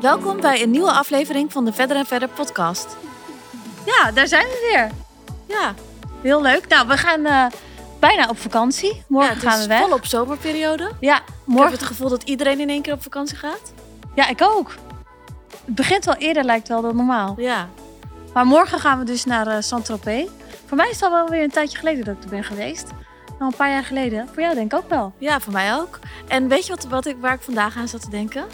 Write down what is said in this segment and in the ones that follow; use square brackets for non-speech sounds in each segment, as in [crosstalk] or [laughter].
Welkom bij een nieuwe aflevering van de Verder en Verder podcast. Ja, daar zijn we weer. Ja, Heel leuk. Nou, we gaan eh, bijna op vakantie. Morgen ja, het gaan is we weg. volop zomerperiode. Ik Ja, heb morgen. het gevoel dat iedereen in één keer op vakantie gaat. Ja, ik ook. Het begint wel eerder, lijkt wel dan normaal. Ja, Maar morgen gaan we dus naar eh Saint-Tropez. Voor mij is het al wel weer een tijdje geleden dat ik er ben geweest. Al een paar jaar geleden. Voor jou denk ik ook wel. ja voor mij ook. En weet je wat, wat ik, waar ik vandaag aan zat te denken?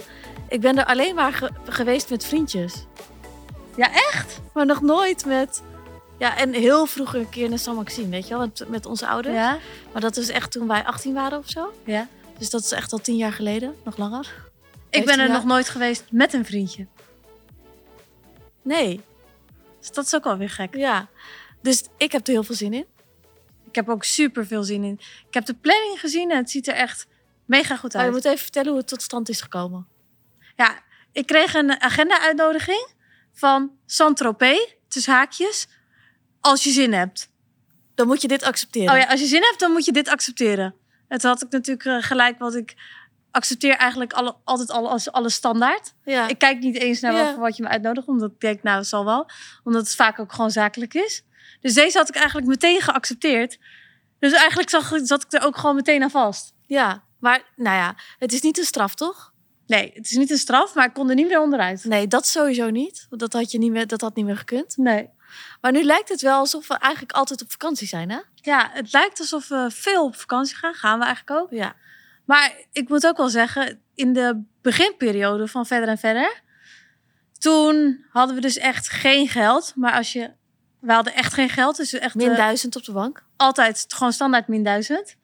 Ik ben er alleen maar ge- geweest met vriendjes. Ja, echt? Maar nog nooit met... Ja, en heel vroeger een keer naar San Maxime, weet je wel, met, met onze ouders. Ja. Maar dat is echt toen wij 18 waren of zo. ja. Dus dat is echt al tien jaar geleden, nog langer. Ik ben er jaar. nog nooit geweest met een vriendje. Nee, Dus dat is ook alweer gek. ja. Dus ik heb er heel veel zin in. Ik heb ook super veel zin in. Ik heb de planning gezien en het ziet er echt mega goed Maar je uit. moet even vertellen hoe het tot stand is gekomen. Ja, ik kreeg een agenda-uitnodiging van Saint-Tropez, tussen haakjes, als je zin hebt. Dan moet je dit accepteren. Oh ja, als je zin hebt, dan moet je dit accepteren. En toen had ik natuurlijk eh, gelijk, want ik accepteer eigenlijk alle, altijd alle, als alle standaard. ja. Ik kijk niet eens naar Ja. wat, je me uitnodigt, omdat ik denk, nou, het zal wel. Omdat het vaak ook gewoon zakelijk is. Dus deze had ik eigenlijk meteen geaccepteerd. Dus eigenlijk zag, zat ik er ook gewoon meteen aan vast. ja, maar nou ja, het is niet een straf, toch? Nee, het is niet een straf, maar ik kon er niet meer onderuit. Nee, dat sowieso niet. Dat had, je niet meer, dat had niet meer gekund. Nee. Maar nu lijkt het wel alsof we eigenlijk altijd op vakantie zijn, hè? Ja, het lijkt alsof we veel op vakantie gaan. Gaan we eigenlijk ook. Ja. Maar ik moet ook wel zeggen, in de beginperiode van Verder en Verder... toen hadden we dus echt geen geld. Maar als je... We hadden echt geen geld, dus echt Min eh, duizend op de bank. altijd gewoon standaard min duizend.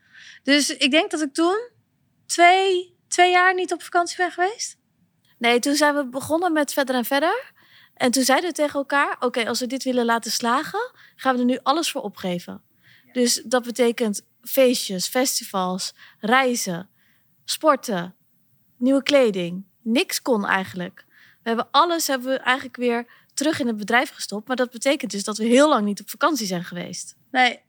Dus ik denk dat ik toen twee, twee jaar niet op vakantie ben geweest. Nee, toen zijn we begonnen met verder en verder. En toen zeiden we tegen elkaar: Oké, als we dit willen laten slagen, gaan we er nu alles voor opgeven. Dus dat betekent feestjes, festivals, reizen, sporten, nieuwe kleding. Niks kon eigenlijk. We hebben alles hebben we eigenlijk weer terug in het bedrijf gestopt. Maar dat betekent dus dat we heel lang niet op vakantie zijn geweest. Nee.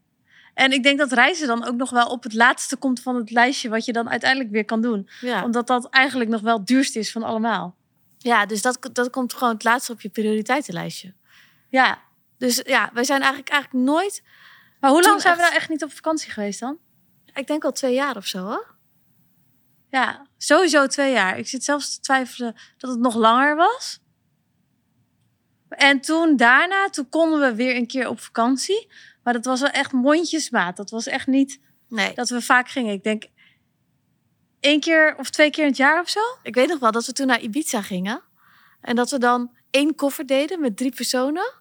En ik denk dat reizen dan ook nog wel op het laatste komt van het lijstje... wat je dan uiteindelijk weer kan doen. Ja, Omdat dat eigenlijk nog wel het duurste is van allemaal. ja dus dat, dat komt gewoon het laatste op je prioriteitenlijstje. Ja. Dus ja, wij zijn eigenlijk, eigenlijk nooit Maar hoe lang zijn we nou echt niet op vakantie geweest dan? Ik denk al twee jaar of zo, hè? Ja, sowieso twee jaar. Ik zit zelfs te twijfelen dat het nog langer was. En toen daarna, toen konden we weer een keer op vakantie. Maar dat was wel echt mondjesmaat. Dat was echt niet Nee. dat we vaak gingen. Ik denk één keer of twee keer in het jaar of zo. Ik weet nog wel dat we toen naar Ibiza gingen. En dat we dan één koffer deden met drie personen.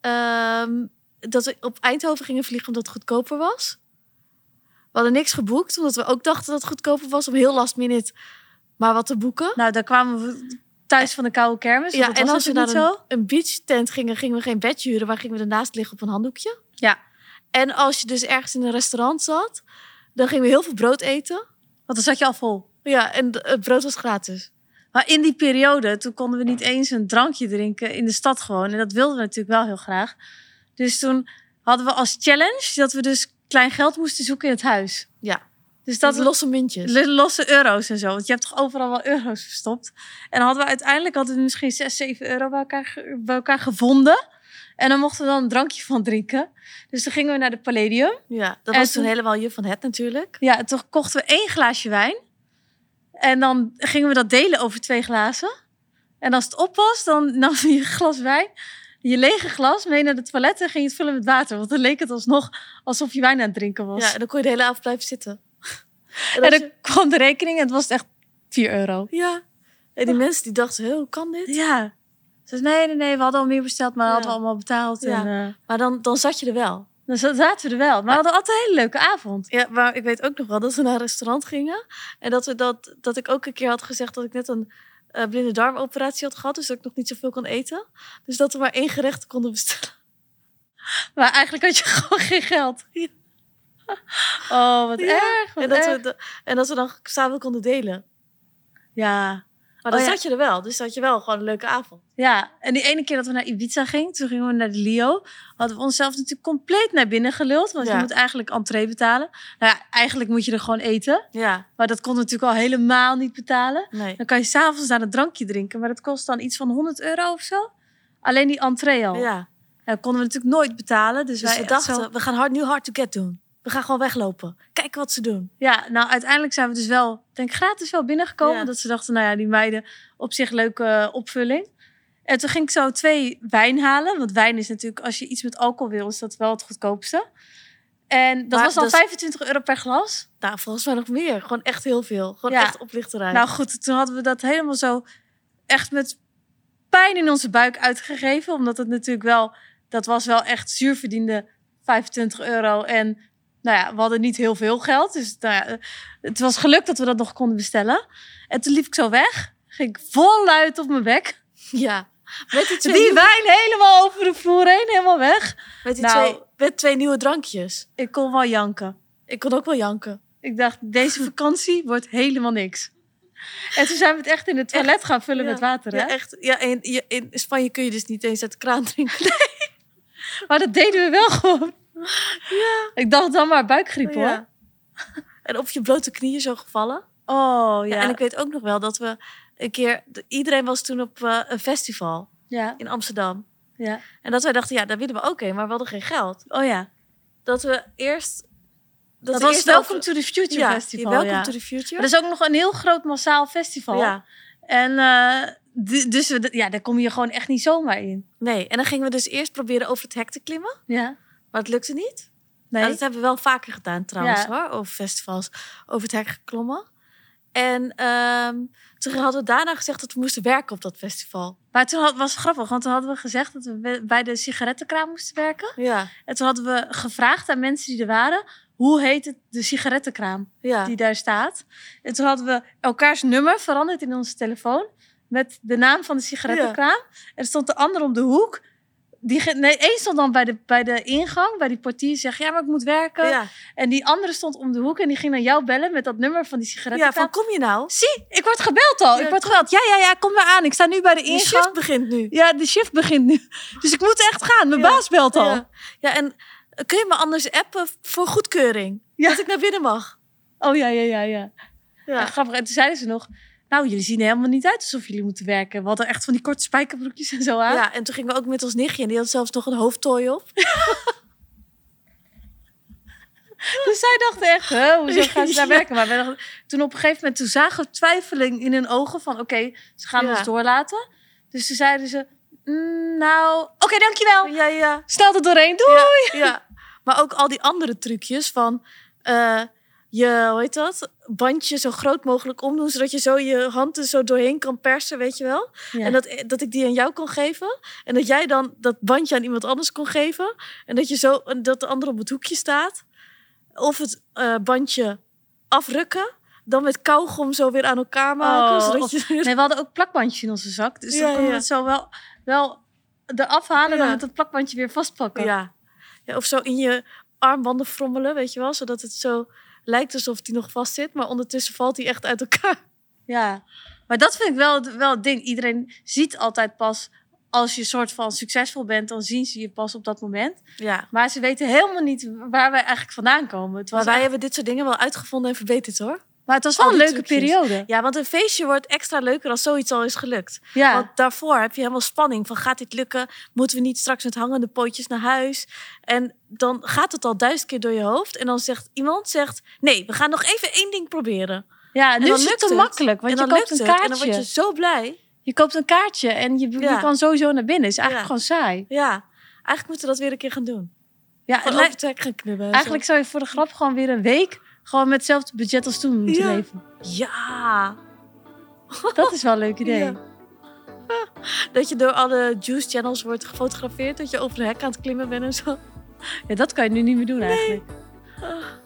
Ehm, dat we op Eindhoven gingen vliegen omdat het goedkoper was. We hadden niks geboekt, omdat we ook dachten dat het goedkoper was om heel last minute maar wat te boeken. Nou, daar kwamen we thuis van de koude kermis. ja, en als we naar een beach tent gingen, gingen we geen bed huren, maar gingen we ernaast liggen op een handdoekje. Ja. En als je dus ergens in een restaurant zat, dan gingen we heel veel brood eten. Want dan zat je al vol. Ja, en het brood was gratis. Maar in die periode, toen konden we niet eens een drankje drinken in de stad gewoon. En dat wilden we natuurlijk wel heel graag. Dus toen hadden we als challenge dat we dus klein geld moesten zoeken in het huis. Ja. Dus Dat losse muntjes. Losse euro's en zo. Want je hebt toch overal wel euro's verstopt. En dan hadden we uiteindelijk hadden we misschien 6, 7 euro bij elkaar, bij elkaar gevonden. En dan mochten we dan een drankje van drinken. Dus dan gingen we naar de Palladium. Ja, dat was toen toen- helemaal je van het natuurlijk. Ja, en toen kochten we één glaasje wijn. En dan gingen we dat delen over twee glazen. En als het op was, dan [laughs] nam je een glas wijn, je lege glas, mee naar de toilet en ging je het vullen met water. Want dan leek het alsnog alsof je wijn aan het drinken was. Ja, en dan kon je de hele avond blijven zitten. [laughs] En, dan je- kwam de rekening en het was echt 4 euro. ja. En die mensen die dachten, "Hé, hoe kan dit? Ja. Zei, nee, nee, nee, we hadden al meer besteld, maar Ja. hadden we allemaal betaald. Ja. En, eh, Maar dan, dan zat je er wel. dan za- zaten we er wel. Maar we hadden altijd een hele leuke avond. Ja, maar ik weet ook nog wel dat we naar een restaurant gingen. En dat, we dat, dat ik ook een keer had gezegd dat ik net een eh, blinde darmoperatie had gehad. Dus dat ik nog niet zoveel kon eten. Dus dat we maar één gerecht konden bestellen. Maar eigenlijk had je [laughs] gewoon geen geld. Oh, wat Ja. erg. Wat En dat, erg. we, en dat we dan samen konden delen. Ja. Maar dan Oh, ja. zat je er wel. Dus had je wel gewoon een leuke avond. Ja, en die ene keer dat we naar Ibiza gingen, toen gingen we naar de Lio. Hadden we onszelf natuurlijk compleet naar binnen geluld. Want Ja. je moet eigenlijk entree betalen. Nou ja, eigenlijk moet je er gewoon eten. Ja, Maar dat kon natuurlijk al helemaal niet betalen. nee. Dan kan je s'avonds daar een drankje drinken. Maar dat kost dan iets van 100 euro of zo. Alleen die entree al. Ja. Dat konden we natuurlijk nooit betalen. Dus, Dus wij we dachten, zo- we gaan hard, nu hard to get doen. We gaan gewoon weglopen. Kijken wat ze doen. Ja, nou uiteindelijk zijn we dus wel, denk ik, gratis wel binnengekomen. Ja. Dat ze dachten, nou ja, die meiden op zich leuke eh, opvulling. En toen ging ik zo twee wijn halen. Want wijn is natuurlijk, als je iets met alcohol wil, is dat wel het goedkoopste. En dat Maar was is- 25 euro per glas. Nou, volgens mij nog meer. Gewoon echt heel veel. Gewoon Ja. echt oplichterij. Nou goed, toen hadden we dat helemaal zo echt met pijn in onze buik uitgegeven. Omdat het natuurlijk wel, dat was wel echt zuurverdiende 25 euro. En nou ja, we hadden niet heel veel geld. Dus nou ja, het was geluk dat we dat nog konden bestellen. En toen liep ik zo weg. Ging ik voluit op mijn bek. ja. Met die, twee, Die nieuwe- wijn helemaal over de vloer heen, helemaal weg. met, die Nou. twee, met twee nieuwe drankjes. Ik kon wel janken. Ik kon ook wel janken. Ik dacht, deze [laughs] vakantie wordt helemaal niks. En toen zijn we het echt in het toilet gaan vullen Ja. met water. Hè? Ja, echt. Ja, in, je- in Spanje kun je dus niet eens uit de kraan drinken. Maar dat deden we wel gewoon. [laughs] Ja. Ik dacht dan maar buikgriep hoor. Ja. [laughs] En op je blote knieën zo gevallen. Oh Ja. ja. En ik weet ook nog wel dat we een keer... Iedereen was toen op eh, een festival ja. in Amsterdam. ja. En dat wij dachten, ja, daar willen we ook heen. Maar we hadden geen geld. Oh ja. Dat we eerst... Dat, we was eerst Welcome over- to the Future ja, Festival. Welcome ja. to the Future. Dat is ook nog een heel groot massaal festival. ja. En eh, dus we, ja, daar kom je gewoon echt niet zomaar in. Nee, en dan gingen we dus eerst proberen over het hek te klimmen. Ja. Maar het lukte niet. Nee. Nou, dat hebben we wel vaker gedaan trouwens Ja. hoor. Over festivals, over het hek geklommen. En ehm, toen hadden we daarna gezegd dat we moesten werken op dat festival. Maar toen had, was het grappig, want toen hadden we gezegd dat we bij- de sigarettenkraam moesten werken. Ja, En toen hadden we gevraagd aan mensen die er waren, hoe heet het de sigarettenkraam ja. die daar staat. En toen hadden we elkaars nummer veranderd in onze telefoon met de naam van de sigarettenkraam. En er stond de ander om de hoek. Die, nee, één stond dan bij de, bij de ingang, bij die portier, zegt ja, maar ik moet werken. ja. En die andere stond om de hoek en die ging naar jou bellen met dat nummer van die ja, sigarettenkraam. van kom je nou? Zie, ik word gebeld al. Ja, ik word gebeld. Ja, ja, ja, kom maar aan. Ik sta nu bij de De ingang. shift begint nu. Ja, de shift begint nu. Dus ik moet echt gaan. Mijn Ja. baas belt al. Ja. ja, en kun je me anders appen voor goedkeuring? Ja. Dat ik naar binnen mag. Oh ja, ja, ja, ja. Ja. Grappig. En toen zeiden ze nog... Nou, jullie zien er helemaal niet uit alsof jullie moeten werken. We hadden echt van die korte spijkerbroekjes en zo aan. ja, en toen gingen we ook met ons nichtje en die had zelfs nog een hoofdtooi op. [laughs] Dus zij dachten echt, hoezo gaan ze daar [laughs] Ja. werken? Maar we dachten, toen op een gegeven moment toen zagen we twijfeling in hun ogen van... Oké, ze gaan Ja. ons doorlaten. Dus toen zeiden ze... "Mm, nou, oké, dankjewel. Ja, ja. Snel er doorheen. Doei. Ja, maar ook al die andere trucjes van eh, je, hoe heet dat? Bandje zo groot mogelijk omdoen, zodat je zo je hand er zo doorheen kan persen, weet je wel? Ja. En dat, dat ik die aan jou kon geven. En dat jij dan dat bandje aan iemand anders kon geven. En dat, je zo, dat de ander op het hoekje staat. Of het eh, bandje afrukken. Dan met kauwgom zo weer aan elkaar maken. Oh, zodat je [laughs] Nee, we hadden ook plakbandjes in onze zak. Dus Ja, dan konden we het zo wel, wel eraf halen en Ja. dan met dat plakbandje weer vastpakken. ja. ja. Of zo in je armbanden frommelen, weet je wel? Zodat het zo lijkt alsof die nog vast zit. Maar ondertussen valt die echt uit elkaar. Ja, maar dat vind ik wel, het- wel het ding. Iedereen ziet altijd pas als je soort van succesvol bent, dan zien ze je pas op dat moment. Ja. Maar ze weten helemaal niet waar wij eigenlijk vandaan komen. Maar wij echt- hebben dit soort dingen wel uitgevonden en verbeterd hoor. Maar het was wel al een leuke periode. Ja, want een feestje wordt extra leuker als zoiets al is gelukt. Ja, Want daarvoor heb je helemaal spanning van gaat dit lukken? Moeten we niet straks met hangende pootjes naar huis? En dan gaat het al duizend keer door je hoofd. En dan zegt iemand, zegt, nee, we gaan nog even één ding proberen. ja En nu dan is het lukt te het. makkelijk. Want en je dan koopt lukt een het. kaartje. En dan word je zo blij. Je koopt een kaartje en je, je kan sowieso naar binnen. is eigenlijk Ja. gewoon saai. Ja, eigenlijk moeten we dat weer een keer gaan doen. Ja, hek gaan knibben. en eigenlijk zou je voor de grap gewoon weer een week gewoon met hetzelfde budget als toen moeten Ja. leven. Ja. [laughs] Dat is wel een leuk idee. Ja. [laughs] Dat je door alle juice channels wordt gefotografeerd. Dat je over de hek aan het klimmen bent en zo. Ja, dat kan je nu niet meer doen eigenlijk.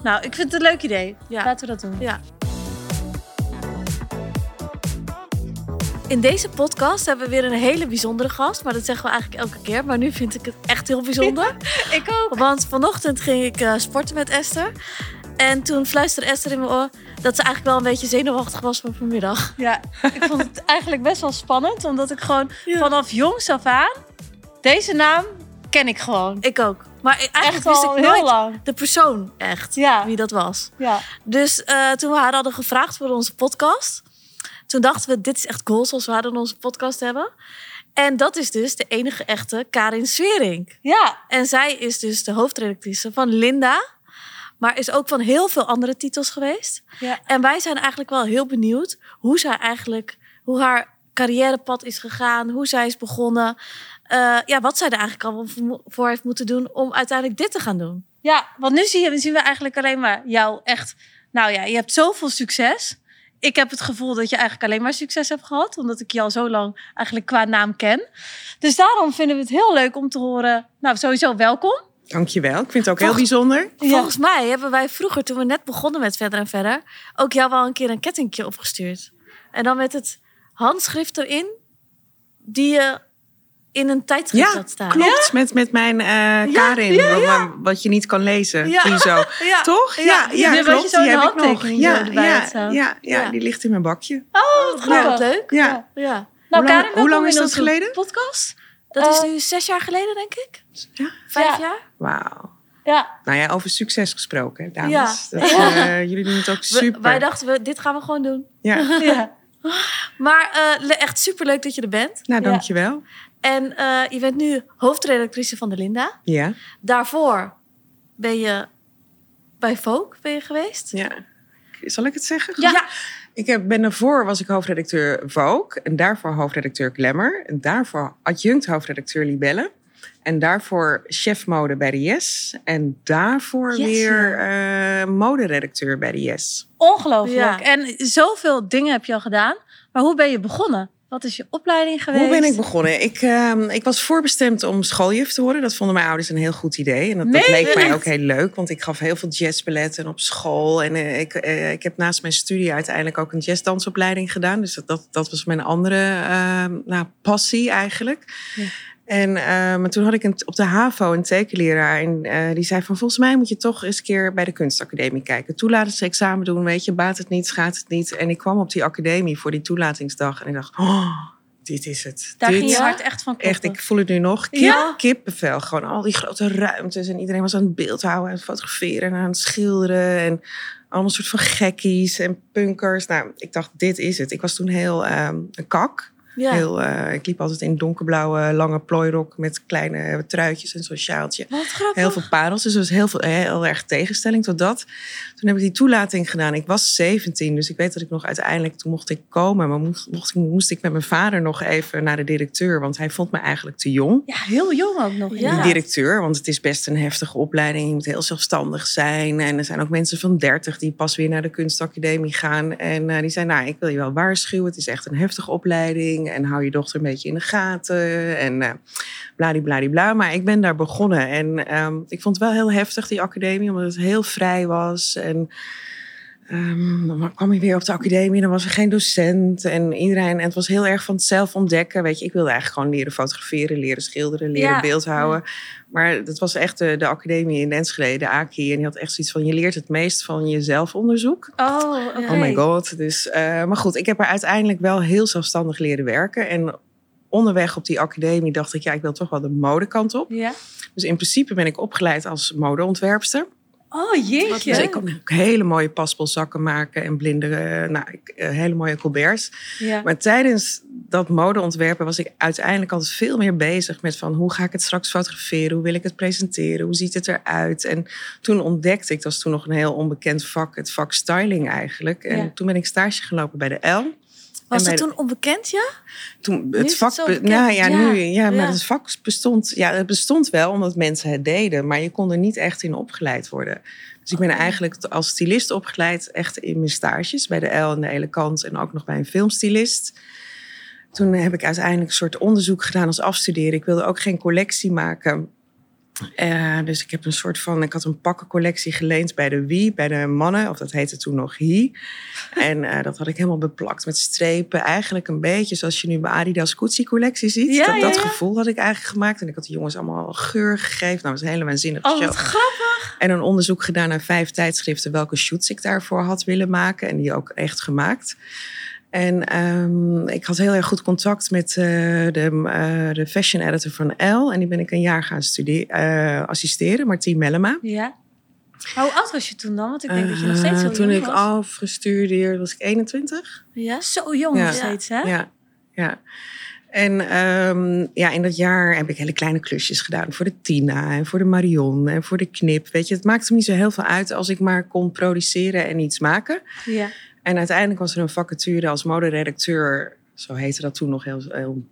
Nou, ik vind het een leuk idee. Ja. Laten we dat doen. Ja. In deze podcast hebben we weer een hele bijzondere gast. Maar dat zeggen we eigenlijk elke keer. Maar nu vind ik het echt heel bijzonder. [laughs] Ik ook. Want vanochtend ging ik eh, sporten met Esther. En toen fluisterde Esther in mijn oor dat ze eigenlijk wel een beetje zenuwachtig was voor vanmiddag. Ja, ik vond het [laughs] eigenlijk best wel spannend. Omdat ik gewoon Ja. vanaf jongs af aan... Deze naam ken ik gewoon. Ik ook. Maar eigenlijk wist ik nooit lang. de persoon echt, Ja. wie dat was. Ja. Dus eh, toen we haar hadden gevraagd voor onze podcast, toen dachten we, dit is echt cool zoals we haar in onze podcast hebben. En dat is dus de enige echte Karin Swering. Ja. En zij is dus de hoofdredactrice van Linda, maar is ook van heel veel andere titels geweest. Ja. En wij zijn eigenlijk wel heel benieuwd hoe zij eigenlijk, hoe haar carrièrepad is gegaan, hoe zij is begonnen. Eh, ja, wat zij er eigenlijk al voor- heeft moeten doen om uiteindelijk dit te gaan doen. Ja, want nu zien we eigenlijk alleen maar jou echt... Nou ja, je hebt zoveel succes. Ik heb het gevoel dat je eigenlijk alleen maar succes hebt gehad. Omdat ik je al zo lang eigenlijk qua naam ken. Dus daarom vinden we het heel leuk om te horen. Nou, sowieso welkom. Dankjewel. Ik vind het ook heel bijzonder. Volgens mij hebben wij vroeger, toen we net begonnen met Verder en Verder, ook jou wel een keer een kettingje opgestuurd. En dan met het handschrift erin, die je in een tijdschrift Ja, had staan. klopt. Met, met mijn eh, Karin, Wat, wat je niet kan lezen. Ja. Die zo. [laughs] Ja. Toch? Ja. Ja, ja, je klopt. zo Die een heb ik nog. Ja, ja, ja, ja, Ja. die ligt in mijn bakje. Oh, wat Ja, grappig. leuk. Ja. Ja. Nou, lang- Karin, hoe welkom lang is dat geleden? podcast. Dat is Eh, nu zes jaar geleden, denk ik. Ja. Vijf Ja. jaar. Wauw. Ja, Nou ja, over succes gesproken, dames. Ja. Dat, eh, jullie doen het ook We- super. wij dachten, we, dit gaan we gewoon doen. Ja. [laughs] ja. Maar eh, le- echt superleuk dat je er bent. Nou, Ja. dankjewel. En eh, je bent nu hoofdredactrice van de Linda. Ja. Daarvoor ben je bij Vogue ben je geweest. ja. Zal ik het zeggen? Ja. Ik heb, ben daarvoor was ik hoofdredacteur Vogue. En daarvoor hoofdredacteur Glamour. En daarvoor adjunct hoofdredacteur Libelle. En daarvoor chef mode bij de Yes. En daarvoor Yes, weer eh moderedacteur bij de Yes. Ongelooflijk. Ja. En zoveel dingen heb je al gedaan. Maar hoe ben je begonnen? Wat is je opleiding geweest? Hoe ben ik begonnen? Ik, ehm, ik was voorbestemd om schooljuf te worden. Dat vonden mijn ouders een heel goed idee. En dat, leek mij ook heel leuk. Want ik gaf heel veel jazzballetten op school. En eh, ik, eh, ik heb naast mijn studie uiteindelijk ook een jazzdansopleiding gedaan. Dus dat, dat, dat was mijn andere ehm, nou, passie eigenlijk. Ja. En eh, maar toen had ik een, op de HAVO een tekenleraar. En eh, die zei van volgens mij moet je toch eens een keer bij de kunstacademie kijken. Toelatingsexamen doen, weet je, baat het niet, schaadt het niet. En ik kwam op die academie voor die toelatingsdag. En ik dacht, oh, dit is het. Daar dit ging je hart echt van kloppen. Echt, ik voel het nu nog. Kip, Ja? Kippenvel. Gewoon al die grote ruimtes. En iedereen was aan het beeldhouden, aan het fotograferen en aan het schilderen. En allemaal soort van gekkies en punkers. Nou, ik dacht, dit is het. Ik was toen heel ehm, een kak. Ja. Heel, eh, ik liep altijd in donkerblauwe lange plooirok met kleine truitjes en zo'n sjaaltje. Wat grappig. Heel veel parels. Dus er was heel, veel, heel erg tegenstelling tot dat. Toen heb ik die toelating gedaan. Ik was 17, dus ik weet dat ik nog uiteindelijk... Toen mocht ik komen, maar moest, mocht, ik- moest ik met mijn vader nog even naar de directeur. Want hij vond me eigenlijk te jong. Ja, heel jong ook nog. Ja. Die directeur, want het is best een heftige opleiding. Je moet heel zelfstandig zijn. En er zijn ook mensen van 30 die pas weer naar de kunstacademie gaan. En eh, die zijn, nou, ik wil je wel waarschuwen. Het is echt een heftige opleiding. En hou je dochter een beetje in de gaten. En eh bladibladibla. Maar ik ben daar begonnen. En ehm, ik vond het wel heel heftig, die academie. Omdat het heel vrij was. En ehm, dan kwam je weer op de academie. Dan was er geen docent. En iedereen. En het was heel erg van het zelf ontdekken. Weet je, ik wilde eigenlijk gewoon leren fotograferen, leren schilderen, leren Ja. beeldhouden. Maar dat was echt de, de academie in Enschede, de AKI. En die had echt zoiets van, je leert het meest van je zelfonderzoek. Oh. Oh my god. Dus, eh, maar goed, ik heb er uiteindelijk wel heel zelfstandig leren werken. En onderweg op die academie dacht ik, ja, ik wil toch wel de modekant op. Ja. Dus in principe ben ik opgeleid als modeontwerpster. Oh, jeetje. Dus ik kon ook hele mooie paspelzakken maken en blinderen. Nou, ik, eh, hele mooie colberts. Ja. Maar tijdens dat modeontwerpen was ik uiteindelijk altijd veel meer bezig met van hoe ga ik het straks fotograferen, hoe wil ik het presenteren, hoe ziet het eruit. En toen ontdekte ik, dat was toen nog een heel onbekend vak, het vak styling eigenlijk. En Ja. toen ben ik stage gelopen bij de L. Was dat toen onbekend, ja? Toen het het vak, bekend. nou ja, Ja, nu, ja, maar ja. het vak bestond, ja, het bestond wel omdat mensen het deden, maar je kon er niet echt in opgeleid worden. Dus ik ben eigenlijk als stylist opgeleid, echt in mijn stages bij de L en de Elegant en ook nog bij een filmstylist. Toen heb ik uiteindelijk een soort onderzoek gedaan als afstuderen. Ik wilde ook geen collectie maken. Eh, dus ik heb een soort van, ik had een pakkencollectie geleend bij de Wie, bij de mannen, of dat heette toen nog Hi. [laughs] En eh, dat had ik helemaal beplakt met strepen. Eigenlijk een beetje zoals je nu bij Adidas Gucci collectie ziet. Ja, dat, ja, dat ja. gevoel had ik eigenlijk gemaakt. En ik had de jongens allemaal geur gegeven. Nou, dat was een hele waanzinnige Oh, show. wat grappig. En een onderzoek gedaan naar vijf tijdschriften welke shoots ik daarvoor had willen maken. En die ook echt gemaakt. En ehm, ik had heel erg goed contact met eh, de, eh, de fashion editor van Elle. En die ben ik een jaar gaan studeren, eh, assisteren, Martien Mellema. Ja. Hoe oud was je toen dan? Want ik denk dat je nog steeds heel Toen jong ik was. afgestudeerd was ik 21. Ja? Zo jong Ja. nog steeds, hè? Ja, ja. En ehm, ja, in dat jaar heb ik hele kleine klusjes gedaan. Voor de Tina en voor de Marion en voor de Knip. Weet je, het maakte me niet zo heel veel uit als ik maar kon produceren en iets maken. Ja. En uiteindelijk was er een vacature als moderedacteur. Zo heette dat toen nog heel, heel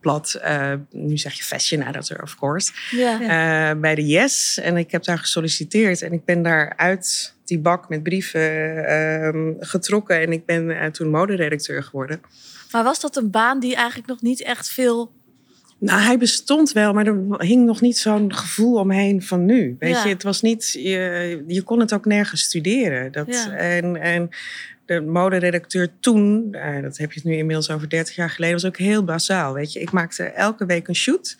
plat. Eh, nu zeg je fashion editor, of course. Ja. Eh, bij de Yes. En ik heb daar gesolliciteerd. En ik ben daar uit die bak met brieven ehm, getrokken. En ik ben eh, toen moderedacteur geworden. Maar was dat een baan die eigenlijk nog niet echt veel... Nou, hij bestond wel, maar er hing nog niet zo'n gevoel omheen van nu. Weet Ja. je, het was niet, je, je kon het ook nergens studeren. Dat, Ja. en, en de moderedacteur toen, eh, dat heb je het nu inmiddels over 30 jaar geleden, was ook heel basaal. Weet je, ik maakte elke week een shoot.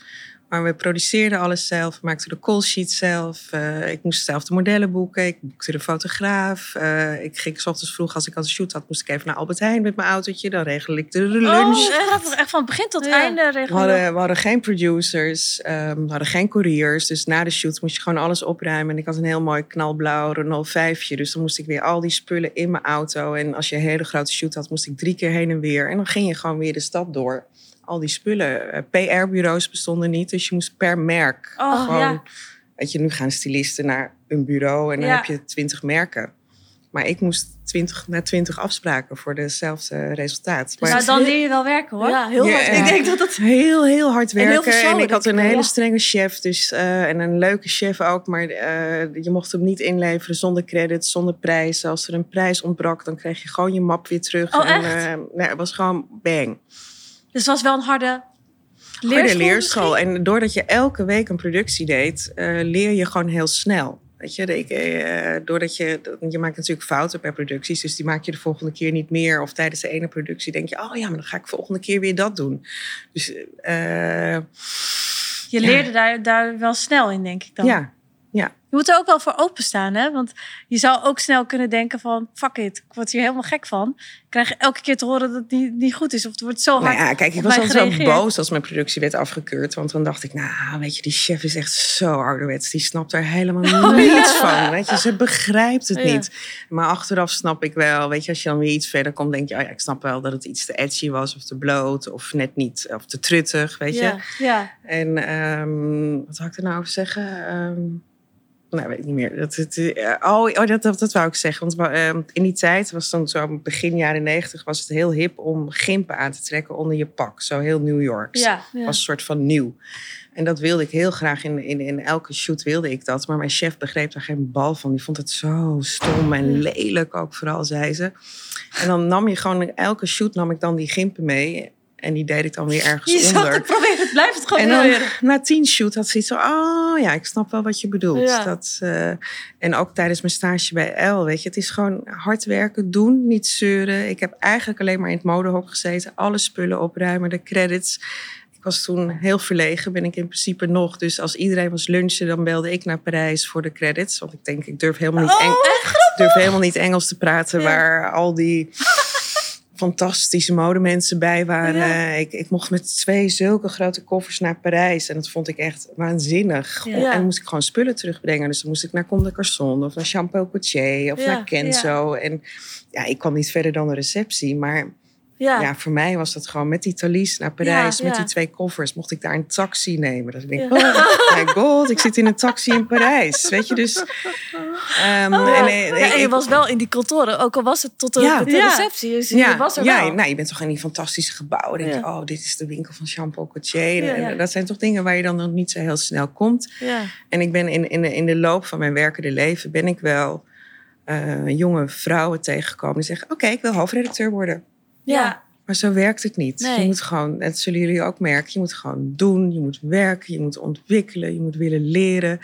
Maar we produceerden alles zelf, we maakten de call sheet zelf. eh, ik moest zelf de modellen boeken, ik boekte de fotograaf. eh, ik ging 's ochtends vroeg, als ik al een shoot had, moest ik even naar Albert Heijn met mijn autootje. Dan regelde ik de lunch. Oh, grappig. Echt van begin tot Ja. einde We regelen. hadden, we hadden geen producers, ehm, we hadden geen couriers. Dus na de shoot moest je gewoon alles opruimen. En ik had een heel mooi knalblauw Renault 5. Dus dan moest ik weer al die spullen in mijn auto. En als je een hele grote shoot had, moest ik drie keer heen en weer. En dan ging je gewoon weer de stad door. Al die spullen. Eh, PR-bureaus bestonden niet, dus je moest per merk. Oh, gewoon, ja. Weet je, nu gaan stylisten naar een bureau en dan Ja. heb je twintig merken. Maar ik moest 20, naar twintig afspraken voor dezelfde resultaat. Maar Nou, dan leer je wel werken, hoor. Ja, heel Ja, hard. ja. Ik denk dat dat... Heel, heel hard En heel werken. En, vertrouwen, ik had een hele ja. strenge chef. Dus, eh, en een leuke chef ook. Maar eh, je mocht hem niet inleveren zonder credits, zonder prijs. Als er een prijs ontbrak, dan kreeg je gewoon je map weer terug. Oh, en, echt? eh, nee, het was gewoon bang. Dus het was wel een harde leerschool Harde leerschool. misschien? En doordat je elke week een productie deed, eh, leer je gewoon heel snel. Weet je, ik, eh, doordat je, je maakt natuurlijk fouten bij producties, dus die maak je de volgende keer niet meer. Of tijdens de ene productie denk je, oh ja, maar dan ga ik volgende keer weer dat doen. Dus eh, Je Ja. leerde daar, daar wel snel in, denk ik dan. ja, Je moet er ook wel voor openstaan, hè? Want je zou ook snel kunnen denken van... fuck it, ik word hier helemaal gek van. Ik krijg elke keer te horen dat het niet, niet goed is. Of het wordt zo hard Nou ja, kijk, ik was altijd zo gereageerd. boos als mijn productie werd afgekeurd. Want dan dacht ik, nou, weet je, die chef is echt zo ouderwets. Die snapt er helemaal [laughs] niets van. Weet je, ze begrijpt het Oh, Ja. niet. Maar achteraf snap ik wel, weet je, als je dan weer iets verder komt, denk je, oh ja, ik snap wel dat het iets te edgy was of te bloot of net niet, of te truttig, weet je. Ja. Ja, En ehm, wat zou ik er nou over zeggen? Ehm nou, weet ik niet meer. Dat, het, eh, oh, oh dat, dat, dat wou ik zeggen. Want ehm, in die tijd, was dan zo begin jaren negentig, was het heel hip om gimpen aan te trekken onder je pak. Zo heel New Yorks. ja. Ja. was een soort van nieuw. En dat wilde ik heel graag. In, in, in elke shoot wilde ik dat. Maar mijn chef begreep daar geen bal van. Die vond het zo stom en lelijk ook vooral, zei ze. En dan nam je gewoon... elke shoot nam ik dan die gimpen mee. En die deed ik dan weer ergens Je zat onder. te proberen, het blijft het gewoon En dan proberen. na tien shoot had ze iets van... Oh ja, ik snap wel wat je bedoelt. Ja. Dat, eh, en ook tijdens mijn stage bij L, weet je. Het is gewoon hard werken, doen, niet zeuren. Ik heb eigenlijk alleen maar in het modehok gezeten. Alle spullen opruimen, de credits. Ik was toen heel verlegen, ben ik in principe nog. Dus als iedereen was lunchen, dan belde ik naar Parijs voor de credits. Want ik denk, ik durf helemaal niet, Oh, durf helemaal niet Engels te praten... Ja. waar al die fantastische modemensen bij waren. Ja. Ik, ik mocht met twee zulke grote koffers naar Parijs. En dat vond ik echt waanzinnig. Ja. En dan moest ik gewoon spullen terugbrengen. Dus dan moest ik naar Comme des Garçons of naar Champeau Coutier of Ja, naar Kenzo. En ja, ik kwam niet verder dan de receptie. Maar Ja. ja. voor mij was dat gewoon met die Thalys naar Parijs. Ja, met ja. die twee koffers mocht ik daar een taxi nemen. Dat ik denk, oh my god, ik zit in een taxi in Parijs. Weet je, dus... Oh, ja. en, je was wel in die kantoren, ook al was het tot de, receptie. Dus ja, je was er ja wel. nou, je bent toch in die fantastische gebouwen. Dan denk je, oh, dit is de winkel van en dat zijn toch dingen waar je dan nog niet zo heel snel komt. En ik ben in, in, de, in de loop van mijn werkende leven... ben ik wel eh, jonge vrouwen tegengekomen die zeggen... oké, ik wil hoofdredacteur worden. Ja. Maar zo werkt het niet. Nee. Je moet gewoon, dat zullen jullie ook merken, je moet gewoon doen, je moet werken, je moet ontwikkelen, je moet willen leren.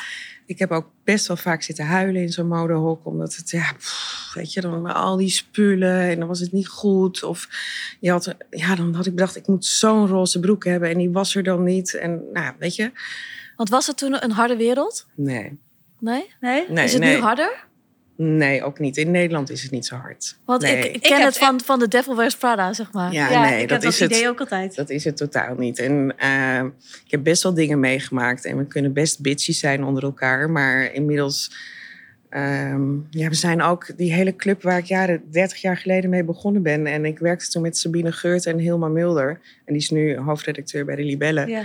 Ik heb ook best wel vaak zitten huilen in zo'n modehok, omdat het, ja, pff, weet je, dan al die spullen en dan was het niet goed. Of je had, ja, dan had ik bedacht, ik moet zo'n roze broek hebben en die was er dan niet. En nou, weet je, Want was het toen een harde wereld? nee. Nee? Nee? Nee, is het nee. nu harder? Nee, ook niet. In Nederland is het niet zo hard. Want nee. ik, ik Ik ken heb het van, van The Devil Wears Prada, zeg maar. Ja, Ja, nee, ik dat heb is dat het. idee ook altijd. Dat is het totaal niet. En eh, ik heb best wel dingen meegemaakt. En we kunnen best bitchy zijn onder elkaar. Maar inmiddels... ehm, ja, we zijn ook die hele club waar ik jaren, 30 jaar geleden mee begonnen ben. En ik werkte toen met Sabine Geurt en Hilma Mulder. En die is nu hoofdredacteur bij de Libelle. Ja.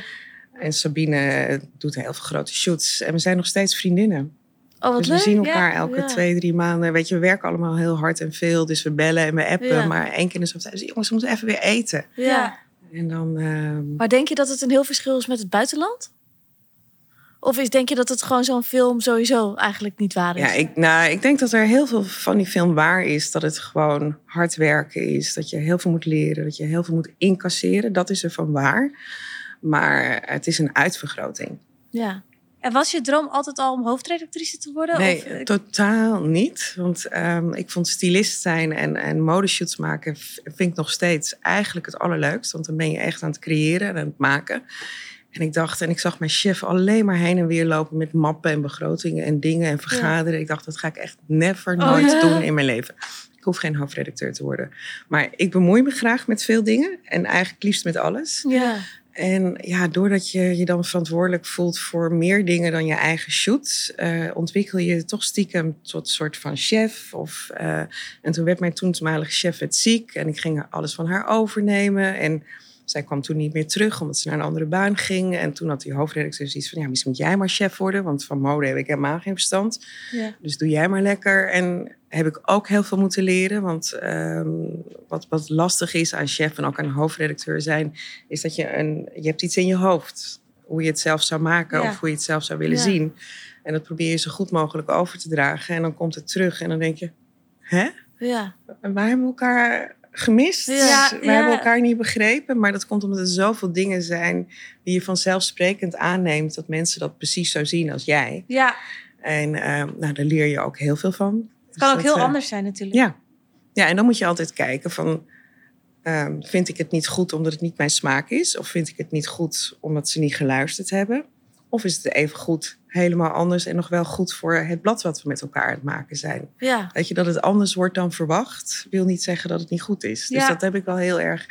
En Sabine doet heel veel grote shoots. En we zijn nog steeds vriendinnen. Oh, wat dus we zien ja. elkaar elke Ja. twee, drie maanden. Weet je, we werken allemaal heel hard en veel. Dus we bellen en we appen. Ja. Maar één keer in de zoveel tijd. Dus jongens, we moeten even weer eten. Ja. Ja. En dan... ehm, Maar denk je dat het een heel verschil is met het buitenland? Of is, denk je dat het gewoon zo'n film sowieso eigenlijk niet waar is? Ja, ik, nou, ik denk dat er heel veel van die film waar is. Dat het gewoon hard werken is. Dat je heel veel moet leren. Dat je heel veel moet incasseren. Dat is er van waar. Maar het is een uitvergroting. Ja. En was je droom altijd al om hoofdredactrice te worden? Nee, Of, eh, totaal niet. Want ehm, ik vond stylist zijn en, en modeshoots maken... vind ik nog steeds eigenlijk het allerleukst. Want dan ben je echt aan het creëren en aan het maken. En ik dacht, en ik zag mijn chef alleen maar heen en weer lopen... met mappen en begrotingen en dingen en vergaderen. Ik dacht, dat ga ik echt never, Oh, nooit ja. [laughs] doen in mijn leven. Ik hoef geen hoofdredacteur te worden. Maar ik bemoei me graag met veel dingen. En eigenlijk liefst met alles. Ja. En ja, doordat je je dan verantwoordelijk voelt voor meer dingen dan je eigen shoot, eh, ontwikkel je toch stiekem tot soort van chef. Of, eh, en toen werd mijn toenmalige chef het ziek en ik ging alles van haar overnemen. En zij kwam toen niet meer terug omdat ze naar een andere baan ging. En toen had die hoofdredacteur zoiets van, ja, misschien moet jij maar chef worden, want van mode heb ik helemaal geen verstand. ja. Dus doe jij maar lekker. En heb ik ook heel veel moeten leren. Want ehm, wat, wat lastig is aan chef en ook aan hoofdredacteur zijn, is dat je een, je hebt iets in je hoofd. Hoe je het zelf zou maken Ja. of hoe je het zelf zou willen Ja. zien. En dat probeer je zo goed mogelijk over te dragen. En dan komt het terug en dan denk je, hè? Ja. En Wij hebben elkaar gemist. Ja, ja. hebben elkaar niet begrepen. Maar dat komt omdat er zoveel dingen zijn die je vanzelfsprekend aanneemt. Dat mensen dat precies zo zien als jij. ja, En ehm, nou, daar leer je ook heel veel van. het kan ook Dus heel eh, anders zijn natuurlijk. Ja. ja, en dan moet je altijd kijken van... ehm, vind ik het niet goed omdat het niet mijn smaak is? Of vind ik het niet goed omdat ze niet geluisterd hebben? Of is het even goed helemaal anders en nog wel goed voor het blad wat we met elkaar aan het maken zijn? Ja. Weet je, dat het anders wordt dan verwacht, wil niet zeggen dat het niet goed is. Dus dat heb ik wel heel erg...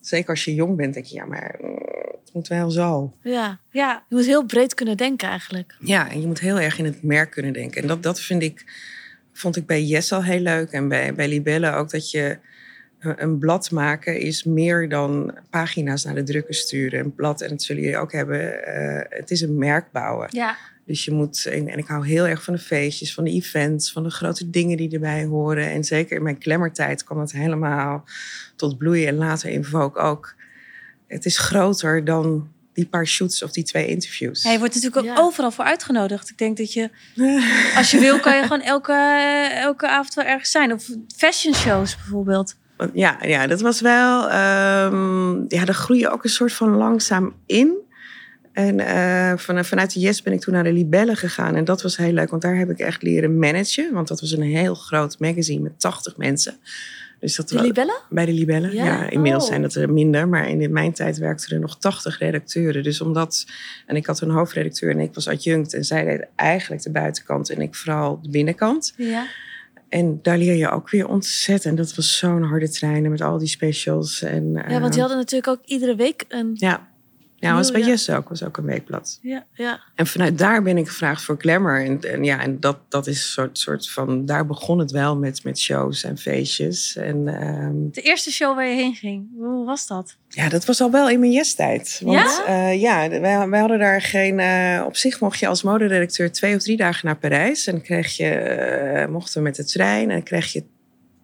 Zeker als je jong bent, denk je, ja, maar mm, het moet wel zo. Ja. Ja, Je moet heel breed kunnen denken eigenlijk. Ja, en je moet heel erg in het merk kunnen denken. En dat, dat vind ik, vond ik bij Yes al heel leuk. En bij, bij Libelle ook dat je een een blad maken is meer dan pagina's naar de drukker sturen. Een blad, en dat zullen jullie ook hebben, eh, het is een merk bouwen. ja. Dus je moet, en, en ik hou heel erg van de feestjes, van de events, van de grote dingen die erbij horen. En zeker in mijn klemmertijd kwam het helemaal tot bloeien. En later in Vogue ook. Het is groter dan die paar shoots of die twee interviews. Ja, je wordt natuurlijk ook Ja. overal voor uitgenodigd. Ik denk dat je, als je [laughs] wil, kan je gewoon elke, elke avond wel ergens zijn. Of fashion shows bijvoorbeeld. Ja, ja, dat was wel. ehm ja, daar groei je ook een soort van langzaam in. En eh, van, vanuit de Yes ben ik toen naar de Libelle gegaan. En dat was heel leuk, want daar heb ik echt leren managen. Want dat was een heel groot magazine met 80 mensen. Dus dat De libellen? bij de Libelle. Ja? Ja, inmiddels Oh. zijn dat er minder. Maar in mijn tijd werkten er nog 80 redacteuren. Dus omdat. En ik had een hoofdredacteur en ik was adjunct. En zij deed eigenlijk de buitenkant en ik vooral de binnenkant. Ja. En daar leer je ook weer ontzettend. Dat was zo'n harde treinen met al die specials. En, Ja, want eh, die hadden natuurlijk ook iedere week een... Ja, ja was bij ja. Jesse ook. Was ook een weekblad. Ja. ja. En vanuit daar ben ik gevraagd voor Glamour. En, en ja, en dat, dat is een soort, soort van... Daar begon het wel met, met shows en feestjes. En ehm, De eerste show waar je heen ging, hoe was dat? ja, dat was al wel in mijn Yes-tijd. Want Ja? ja, ja wij, wij hadden daar geen... eh, op zich mocht je als moderedacteur twee of drie dagen naar Parijs. En kreeg je, eh, mochten we met de trein. En kreeg je,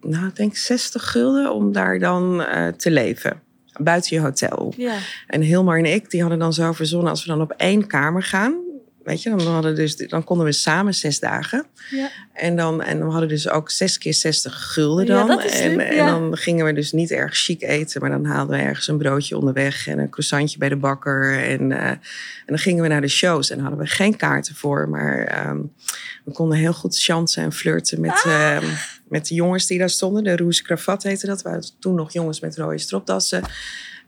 nou, ik denk 60 gulden om daar dan eh, te leven. Buiten je hotel. ja. En Hilmar en ik, die hadden dan zo verzonnen... als we dan op één kamer gaan... weet je, dan, hadden dus, dan konden we samen zes dagen. Ja. En, dan, en we hadden dus ook zes keer 60 gulden Ja, dan. dat is en, leuk, en ja. dan gingen we dus niet erg chic eten, maar dan haalden we ergens een broodje onderweg en een croissantje bij de bakker. En, eh, en dan gingen we naar de shows en hadden we geen kaarten voor, maar ehm, we konden heel goed chansen en flirten met, Ah. ehm, met de jongens die daar stonden. De Rouge Cravat heette dat. We hadden toen nog jongens met rode stropdassen.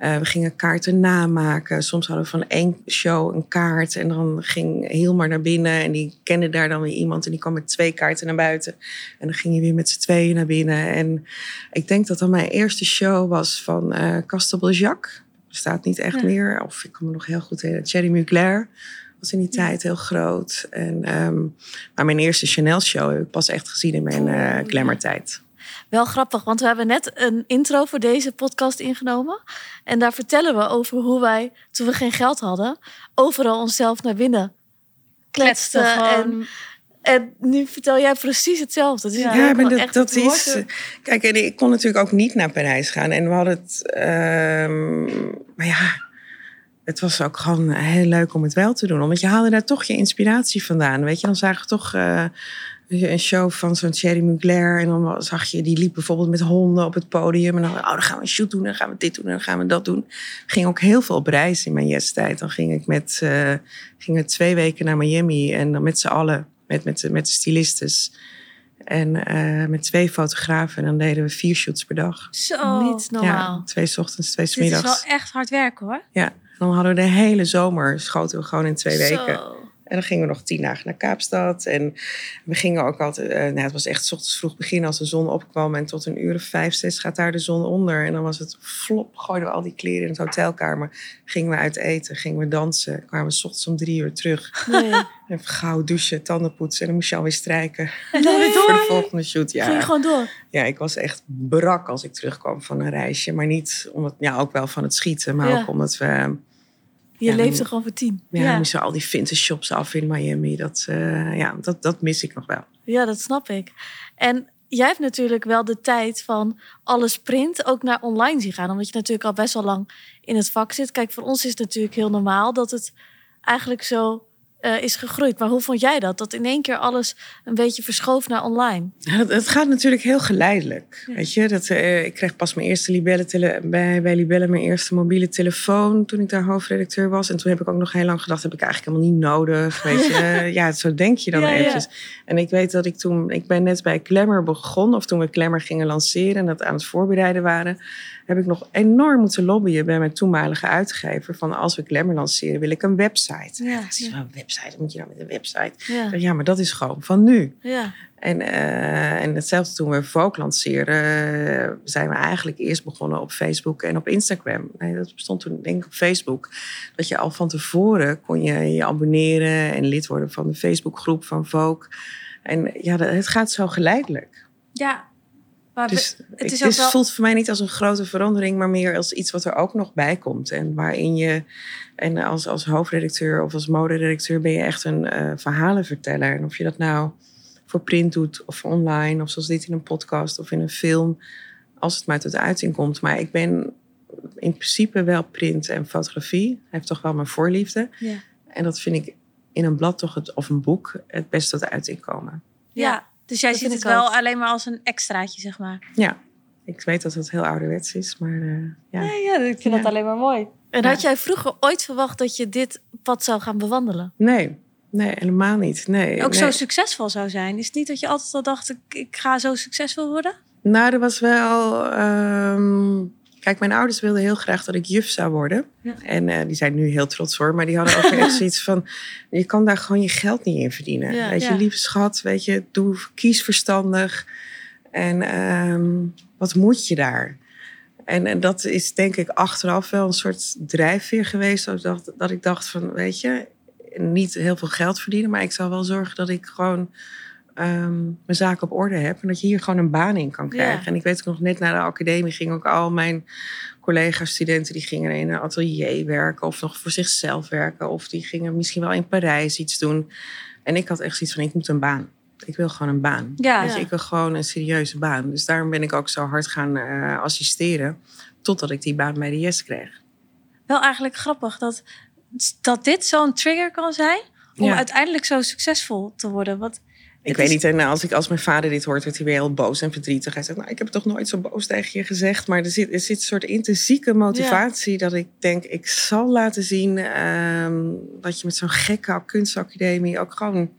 Eh, we gingen kaarten namaken. Soms hadden we van één show een kaart. En dan ging Hilmar naar binnen. En die kende daar dan weer iemand. En die kwam met twee kaarten naar buiten. En dan ging je weer met z'n tweeën naar binnen. En ik denk dat dat mijn eerste show was van eh Castel Jacques. Bestaat niet echt Ja. meer. Of ik kan me nog heel goed herinneren. Thierry Mugler was in die tijd heel groot. En, ehm, maar mijn eerste Chanel show heb ik pas echt gezien in mijn Oeh, glamourtijd. Wel grappig, want we hebben net een intro voor deze podcast ingenomen. En daar vertellen we over hoe wij, toen we geen geld hadden, overal onszelf naar binnen kletsten. En, en nu vertel jij precies hetzelfde. Dus Ja, maar dat, is. eh, Kijk, en ik kon natuurlijk ook niet naar Parijs gaan. En we hadden het. ehm, maar ja, het was ook gewoon heel leuk om het wel te doen. Omdat je haalde daar toch je inspiratie vandaan. Weet je, dan zagen we toch. eh, een show van zo'n Thierry Mugler. En dan zag je, die liep bijvoorbeeld met honden op het podium. En dan, oh, dan gaan we een shoot doen. Dan gaan we dit doen. En dan gaan we dat doen. ging ook heel veel op reis in mijn yes-tijd. Dan ging ik met, eh, gingen we twee weken naar Miami. En dan met z'n allen, met, met, de- met de stylistes. En eh, met twee fotografen. En dan deden we vier shoots per dag. Zo. Niet normaal. Ja, twee 's ochtends, twee 's Dit is middags. wel echt hard werken hoor. Ja, en dan hadden we de hele zomer, schoten we gewoon in twee weken. En dan gingen we nog tien dagen naar Kaapstad. En we gingen ook altijd, eh, nou, het was echt ochtends vroeg beginnen als de zon opkwam. En tot een uur of vijf, zes gaat daar de zon onder. En dan was het flop, gooiden we al die kleren in het hotelkamer. Gingen we uit eten, gingen we dansen. Kwamen we 's ochtends om drie uur terug. Nee. Even gauw douchen, tanden poetsen. En dan moest je alweer strijken Nee. [laughs] voor de volgende shoot. Ging je Ja. gewoon door. ja, ik was echt brak als ik terugkwam van een reisje. Maar niet omdat, ja, ook wel van het schieten. Maar Ja. ook omdat we Je Ja, leefde dan- gewoon voor tien. Ja, Ja. moesten al die vintage shops af in Miami. Dat, eh, ja, dat, dat mis ik nog wel. Ja, dat snap ik. En jij hebt natuurlijk wel de tijd van alles print ook naar online zien gaan. Omdat je natuurlijk al best wel lang in het vak zit. Kijk, voor ons is het natuurlijk heel normaal dat het eigenlijk zo eh, is gegroeid. Maar hoe vond jij dat? Dat in één keer alles een beetje verschoof naar online. Ja, het gaat natuurlijk heel geleidelijk. Ja. Weet je, dat, eh, ik kreeg pas mijn eerste Libelle tele, bij, bij Libelle mijn eerste mobiele telefoon toen ik daar hoofdredacteur was. En toen heb ik ook nog heel lang gedacht, heb ik eigenlijk helemaal niet nodig. Weet je, [laughs] ja, zo denk je dan Ja, eventjes. En ik weet dat ik toen, ik ben net bij Glamour begonnen, of toen we Glamour gingen lanceren en dat aan het voorbereiden waren, heb ik nog enorm moeten lobbyen bij mijn toenmalige uitgever. Van als we Glamour lanceren, wil ik een website. Ja, Ze zei, "Oh, een website, wat moet je nou met een website? Ja, Ja, maar dat is gewoon van nu. ja. En, eh, en hetzelfde toen we Vogue lanceerden, eh, zijn we eigenlijk eerst begonnen op Facebook en op Instagram. Nee, dat bestond toen denk ik op Facebook. Dat je al van tevoren kon je je abonneren en lid worden van de Facebookgroep van Vogue. En ja, het gaat zo geleidelijk. Ja. Maar Dus het is het wel- voelt voor mij niet als een grote verandering, maar meer als iets wat er ook nog bij komt. En waarin je, en als, als hoofdredacteur of als moderedacteur ben je echt een eh, verhalenverteller. En of je dat nou voor print doet of online, of zoals dit in een podcast of in een film, als het maar tot uiting komt. Maar ik ben in principe wel print en fotografie. Heeft toch wel mijn voorliefde. Ja. En dat vind ik in een blad toch het, of een boek het best tot uiting komen. ja. Dus jij dat ziet het wel ook. alleen maar als een extraatje, zeg maar. Ja, ik weet dat het heel ouderwets is, maar eh, ja. ja, ik vind dat alleen maar mooi. En Ja. had jij vroeger ooit verwacht dat je dit pad zou gaan bewandelen? Nee, nee, helemaal niet. Nee, Ook nee. zo succesvol zou zijn. Is het niet dat je altijd al dacht, ik, ik ga zo succesvol worden? Nou, er was wel. ehm, Kijk, mijn ouders wilden heel graag dat ik juf zou worden. Ja. En eh, die zijn nu heel trots hoor. Maar die hadden ook [laughs] echt zoiets van... Je kan daar gewoon je geld niet in verdienen. Ja. weet je, lieve schat, weet je, doe, kies verstandig. En ehm, wat moet je daar? En, en dat is denk ik achteraf wel een soort drijfveer geweest. Dat ik dacht, dat ik dacht van, weet je, niet heel veel geld verdienen. Maar ik zal wel zorgen dat ik gewoon ehm, mijn zaak op orde heb. En dat je hier gewoon een baan in kan krijgen. Ja. En ik weet ook nog net na de academie gingen ook al mijn collega-studenten... die gingen in een atelier werken of nog voor zichzelf werken. Of die gingen misschien wel in Parijs iets doen. En ik had echt zoiets van, ik moet een baan. Ik wil gewoon een baan. Ja. Weet je, ik wil gewoon een serieuze baan. Dus daarom ben ik ook zo hard gaan eh, assisteren. Totdat ik die baan bij de Yes kreeg. Wel eigenlijk grappig dat, dat dit zo'n trigger kan zijn om Ja. uiteindelijk zo succesvol te worden? Want Ik het weet is- niet, en als, ik, als mijn vader dit hoort, wordt hij weer heel boos en verdrietig. Hij zegt, nou, ik heb toch nooit zo boos tegen je gezegd. Maar er zit, er zit een soort intrinsieke motivatie dat ik denk, ik zal laten zien ehm, dat je met zo'n gekke kunstacademie ook gewoon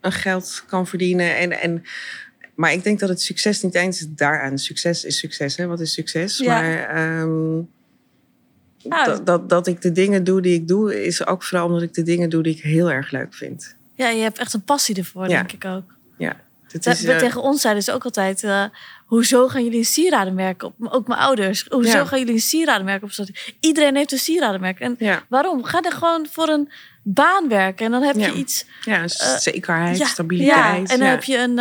een geld kan verdienen. En, en, maar ik denk dat het succes niet eens daaraan. Succes is succes, hè? Wat is succes? Ja. Maar ehm, dat, dat, dat ik de dingen doe die ik doe, is ook vooral omdat ik de dingen doe die ik heel erg leuk vind. Ja, je hebt echt een passie ervoor, Ja. denk ik ook. Te- is, eh, Tegen ons zeiden ze ook altijd... eh, hoezo gaan jullie een sieradenmerk op? Ook mijn ouders. Hoezo Ja. gaan jullie een sieradenmerk opzetten? Iedereen heeft een sieradenmerk. En ja, waarom? Ga er gewoon voor een baan werken. En dan heb Ja. je iets... ja, Eh, zekerheid, ja, stabiliteit. Ja, en dan ja. heb je een,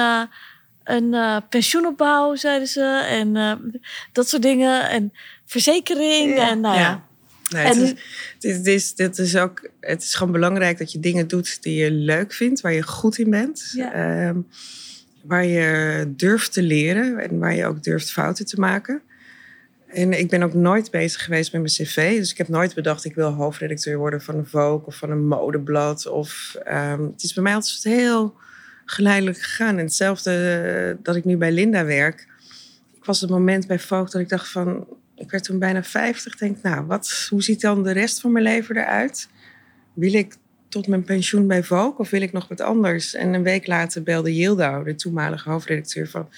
een pensioenopbouw, zeiden ze. En dat soort dingen. En verzekering. Ja. En nou ja. Nee, En het, nu- is, het, is, het, is, het is ook, het is gewoon belangrijk dat je dingen doet die je leuk vindt, waar je goed in bent. Ja. Ehm, waar je durft te leren en waar je ook durft fouten te maken. En ik ben ook nooit bezig geweest met mijn cv. Dus ik heb nooit bedacht, ik wil hoofdredacteur worden van een Vogue of van een modeblad. Of, ehm, het is bij mij altijd heel geleidelijk gegaan. En hetzelfde eh, dat ik nu bij Linda werk. Ik was het moment bij Vogue dat ik dacht van... Ik werd toen bijna 50. Denk, nou, wat, hoe ziet dan de rest van mijn leven eruit? Wil ik tot mijn pensioen bij Vogue of wil ik nog wat anders? En een week later belde Yildo, de toenmalige hoofdredacteur, van...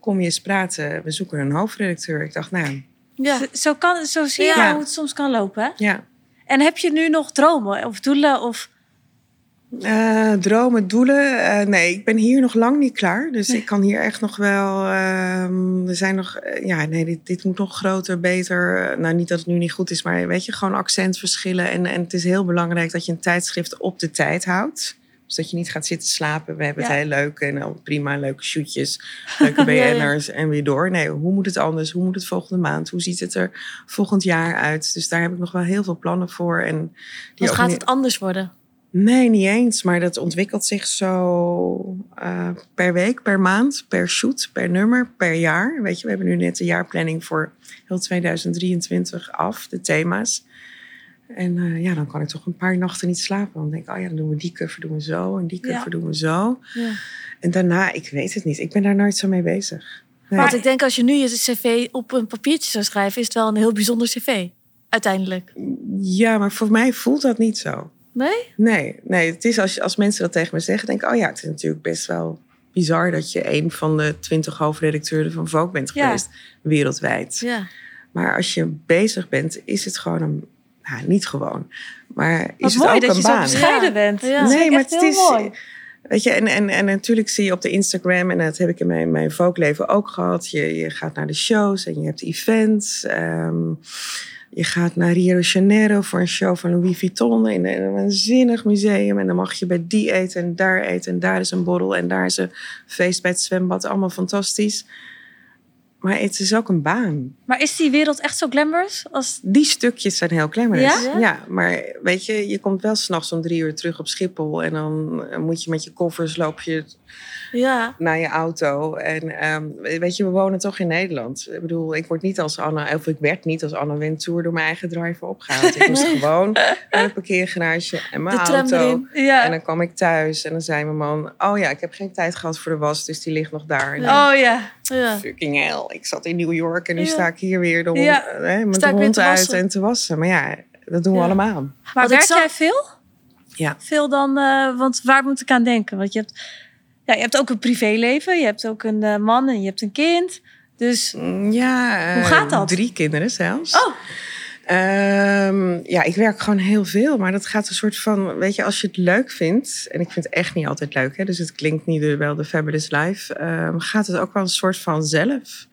Kom je eens praten, we zoeken een hoofdredacteur. Ik dacht, nou, Ja. Zo- kan, zo zie je Ja. hoe het soms kan lopen. Hè? ja, En heb je nu nog dromen of doelen? Of... Eh, dromen, doelen. Eh, nee, ik ben hier nog lang niet klaar. Dus ik kan hier echt nog wel. ehm, er zijn nog. eh, ja, nee, dit, dit moet nog groter, beter. Nou, niet dat het nu niet goed is, maar weet je, gewoon accentverschillen. En, en het is heel belangrijk dat je een tijdschrift op de tijd houdt. Dus dat je niet gaat zitten slapen. We hebben Ja. het heel leuk en al prima, leuke shootjes, leuke [laughs] Ja, ja. BN'ers en weer door. Nee, hoe moet het anders? Hoe moet het volgende maand? Hoe ziet het er volgend jaar uit? Dus daar heb ik nog wel heel veel plannen voor. En die Wat gaat het anders worden? Nee, niet eens. Maar dat ontwikkelt zich zo eh, per week, per maand, per shoot, per nummer, per jaar. Weet je, we hebben nu net de jaarplanning voor heel 2023 af, de thema's. En eh, ja, dan kan ik toch een paar nachten niet slapen. Dan denk ik, oh ja, dan doen we die cover doen we zo en die Ja. cover doen we zo. Ja. En daarna, ik weet het niet. Ik ben daar nooit zo mee bezig. Nee. Want ik denk als je nu je cv op een papiertje zou schrijven... is het wel een heel bijzonder cv. Uiteindelijk. Ja, maar voor mij voelt dat niet zo. Nee? Nee, nee het is als, je- als mensen dat tegen me zeggen, denk ik, oh ja, het is natuurlijk best wel bizar dat je een van de twintig hoofdredacteuren van Vogue bent Ja. geweest, wereldwijd. Ja. Maar als je bezig bent, is het gewoon een, nou, niet gewoon, maar Wat is het mooi ook dat een je zo baan. bescheiden Ja. bent. Ja. Nee, maar het heel is. mooi. Weet je, en, en, en natuurlijk zie je op de Instagram, en dat heb ik in mijn, mijn Vogue-leven ook gehad. Je, je gaat naar de shows en je hebt events. ehm, je gaat naar Rio de Janeiro voor een show van Louis Vuitton in een waanzinnig museum. En dan mag je bij die eten en daar eten. En daar is een borrel en daar is een feest bij het zwembad. Allemaal fantastisch. Maar het is ook een baan. Maar is die wereld echt zo glamorous? Als... Die stukjes zijn heel glamorous. Ja? Ja? maar weet je, je komt wel s'nachts om drie uur terug op Schiphol. En dan eh, moet je met je koffers loop je Ja. naar je auto. En ehm, weet je, we wonen toch in Nederland. Ik bedoel, ik word niet als Anna, of ik werd niet als Anna Wintour door mijn eigen driver opgehaald. Ik moest [laughs] Nee. gewoon naar het parkeergarage en mijn De auto. Ja. En dan kwam ik thuis en dan zei mijn man: Oh ja, ik heb geen tijd gehad voor de was, dus die ligt nog daar. En Oh ja. Ja. Fucking hell, ik zat in New York en nu Ja. sta ik hier weer de hond, Ja. eh, met Sta de hond uit en te wassen. Maar ja, dat doen we allemaal. Maar Want werk jij veel? Ja. Veel dan, eh, want waar moet ik aan denken? Want je hebt, ja, je hebt ook een privéleven, je hebt ook een eh, man en je hebt een kind. Dus, Mm, Ja, Hoe gaat dat? Drie kinderen zelfs. oh, Ehm, ja, ik werk gewoon heel veel. Maar dat gaat een soort van, weet je, als je het leuk vindt. En ik vind het echt niet altijd leuk, hè, dus het klinkt niet wel de Fabulous Life. ehm, gaat het ook wel een soort van zelf.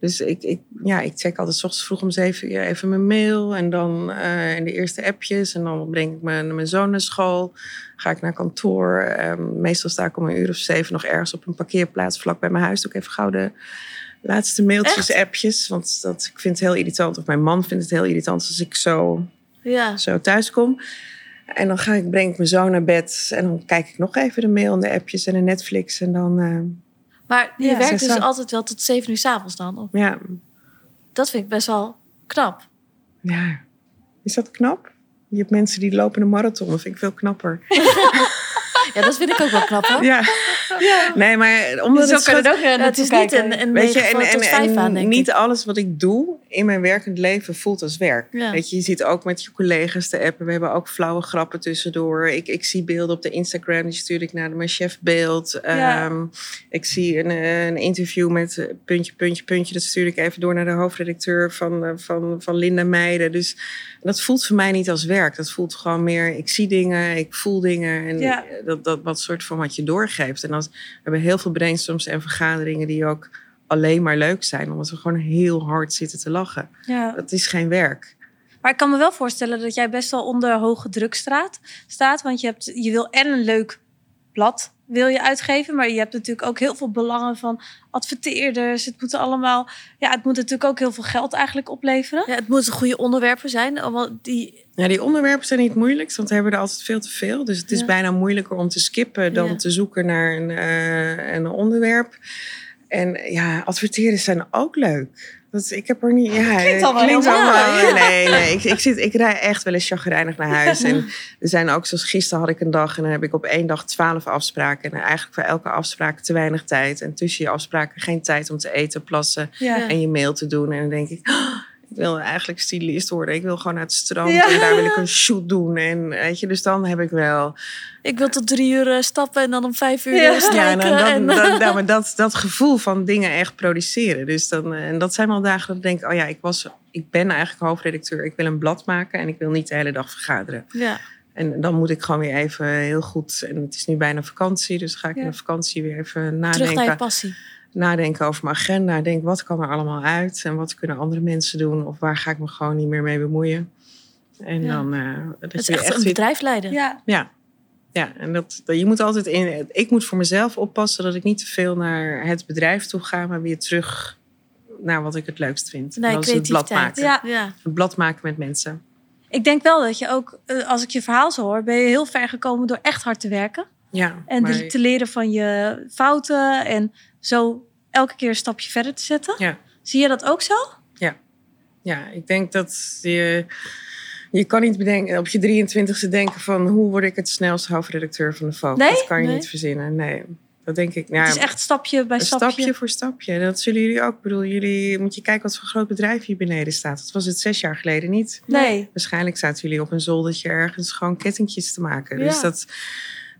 Dus ik, ik, ja, ik check altijd 's ochtends vroeg om zeven uur even mijn mail. En dan eh, in de eerste appjes. En dan breng ik mijn, mijn zoon naar school. Ga ik naar kantoor. Ehm, meestal sta ik om een uur of zeven nog ergens op een parkeerplaats vlak bij mijn huis. Ik even gauw de laatste mailtjes, appjes. Want dat, ik vind het heel irritant. Of mijn man vindt het heel irritant als ik zo, Ja. zo thuis kom. En dan ga ik, breng ik mijn zoon naar bed. En dan kijk ik nog even de mail en de appjes en de Netflix. En dan, eh, Maar je Ja, werkt dus altijd wel tot zeven uur s'avonds dan? Of- ja, Dat vind ik best wel knap. ja. Is dat knap? Je hebt mensen die lopen een marathon. Dat vind ik veel knapper. [laughs] Ja, dat vind ik ook wel knap hoor. Ja. Nee, maar omdat Zo het ook Ja, het is niet een, een Weet je, en, 9 en, tot 5 aan, en denk niet ik. alles wat ik doe in mijn werkend leven voelt als werk. Ja. Weet je, je zit ook met je collega's te appen. We hebben ook flauwe grappen tussendoor. Ik, ik zie beelden op de Instagram, die stuur ik naar mijn chef beeld. Ja. Ehm, ik zie een, eh, een interview met eh, puntje, puntje, puntje. Dat stuur ik even door naar de hoofdredacteur van, van, van Linda Meijden. Dus dat voelt voor mij niet als werk. Dat voelt gewoon meer, ik zie dingen, ik voel dingen. En Ja. dat, dat wat soort van wat je doorgeeft. En als, we hebben heel veel brainstorms en vergaderingen die ook alleen maar leuk zijn. Omdat we gewoon heel hard zitten te lachen. Ja. Dat is geen werk. Maar ik kan me wel voorstellen dat jij best wel onder hoge druk staat. staat want je, hebt, je wil en een leuk blad wil je uitgeven. Maar je hebt natuurlijk ook heel veel belangen van adverteerders. Het moet allemaal... Ja, het moet natuurlijk ook heel veel geld eigenlijk opleveren. Ja, het moeten goede onderwerpen zijn. Allemaal die, Ja, die onderwerpen zijn niet moeilijk, want we hebben er altijd veel te veel. Dus het is Ja. bijna moeilijker om te skippen dan Ja. te zoeken naar een, eh, een onderwerp. En ja, adverteerders zijn ook leuk. Dat, ik heb er niet. Ja, Klinkt het allemaal klinkt heel allemaal- mooi. [laughs] Nee, nee. Ik, ik, zit, ik rij echt wel eens chagrijnig naar huis. En [laughs] er zijn ook, zoals gisteren had ik een dag en dan heb ik op één dag twaalf afspraken. En eigenlijk voor elke afspraak te weinig tijd. En tussen je afspraken geen tijd om te eten, plassen Ja. en je mail te doen. En dan denk ik, "Oh, ik wil eigenlijk stylist worden. Ik wil gewoon naar het strand Ja. en daar wil ik een shoot doen. En weet je, dus dan heb ik wel. ik wil tot drie uur eh, stappen en dan om vijf uur Ja. strijken. en dan, en, dan, dan- dan- maar dat, dat gevoel van dingen echt produceren. Dus dan, eh, en dat zijn wel dagen dat ik denk, oh ja, ik, was, ik ben eigenlijk hoofdredacteur. Ik wil een blad maken en ik wil niet de hele dag vergaderen. ja. En dan moet ik gewoon weer even heel goed. En het is nu bijna vakantie, dus ga ik Ja. in de vakantie weer even Terug naar je nadenken. passie. Nadenken over mijn agenda. Denk, wat kan er allemaal uit? En wat kunnen andere mensen doen? Of waar ga ik me gewoon niet meer mee bemoeien? En Ja. dan... eh, dat Het is je echt een weer- bedrijf leiden. Ja. Ja. Ja, en dat, dat- je moet altijd in... Ik moet voor mezelf oppassen dat ik niet te veel naar het bedrijf toe ga... maar weer terug naar wat ik het leukst vind. Nee, dat is het blad maken. Ja. Ja. Een blad maken met mensen. Ik denk wel dat je ook, eh, als ik je verhaal zo hoor, ben je heel ver gekomen door echt hard te werken. Ja, En maar- de- te leren van je fouten. En zo elke keer een stapje verder te zetten. Ja. Zie je dat ook zo? Ja, ik denk dat je... Je kan niet bedenken, op je 23e denken van... hoe word ik het snelst hoofdredacteur van de? Nee? Dat kan je Nee. niet verzinnen, nee. Dat denk ik. Ja, het is echt stapje bij stapje. stapje voor stapje. Dat zullen jullie ook. Ik bedoel, jullie moet je kijken wat voor groot bedrijf hier beneden staat. Dat was het zes jaar geleden niet. Nee. Waarschijnlijk zaten jullie op een zoldertje ergens gewoon kettingjes te maken. Dus Ja. dat.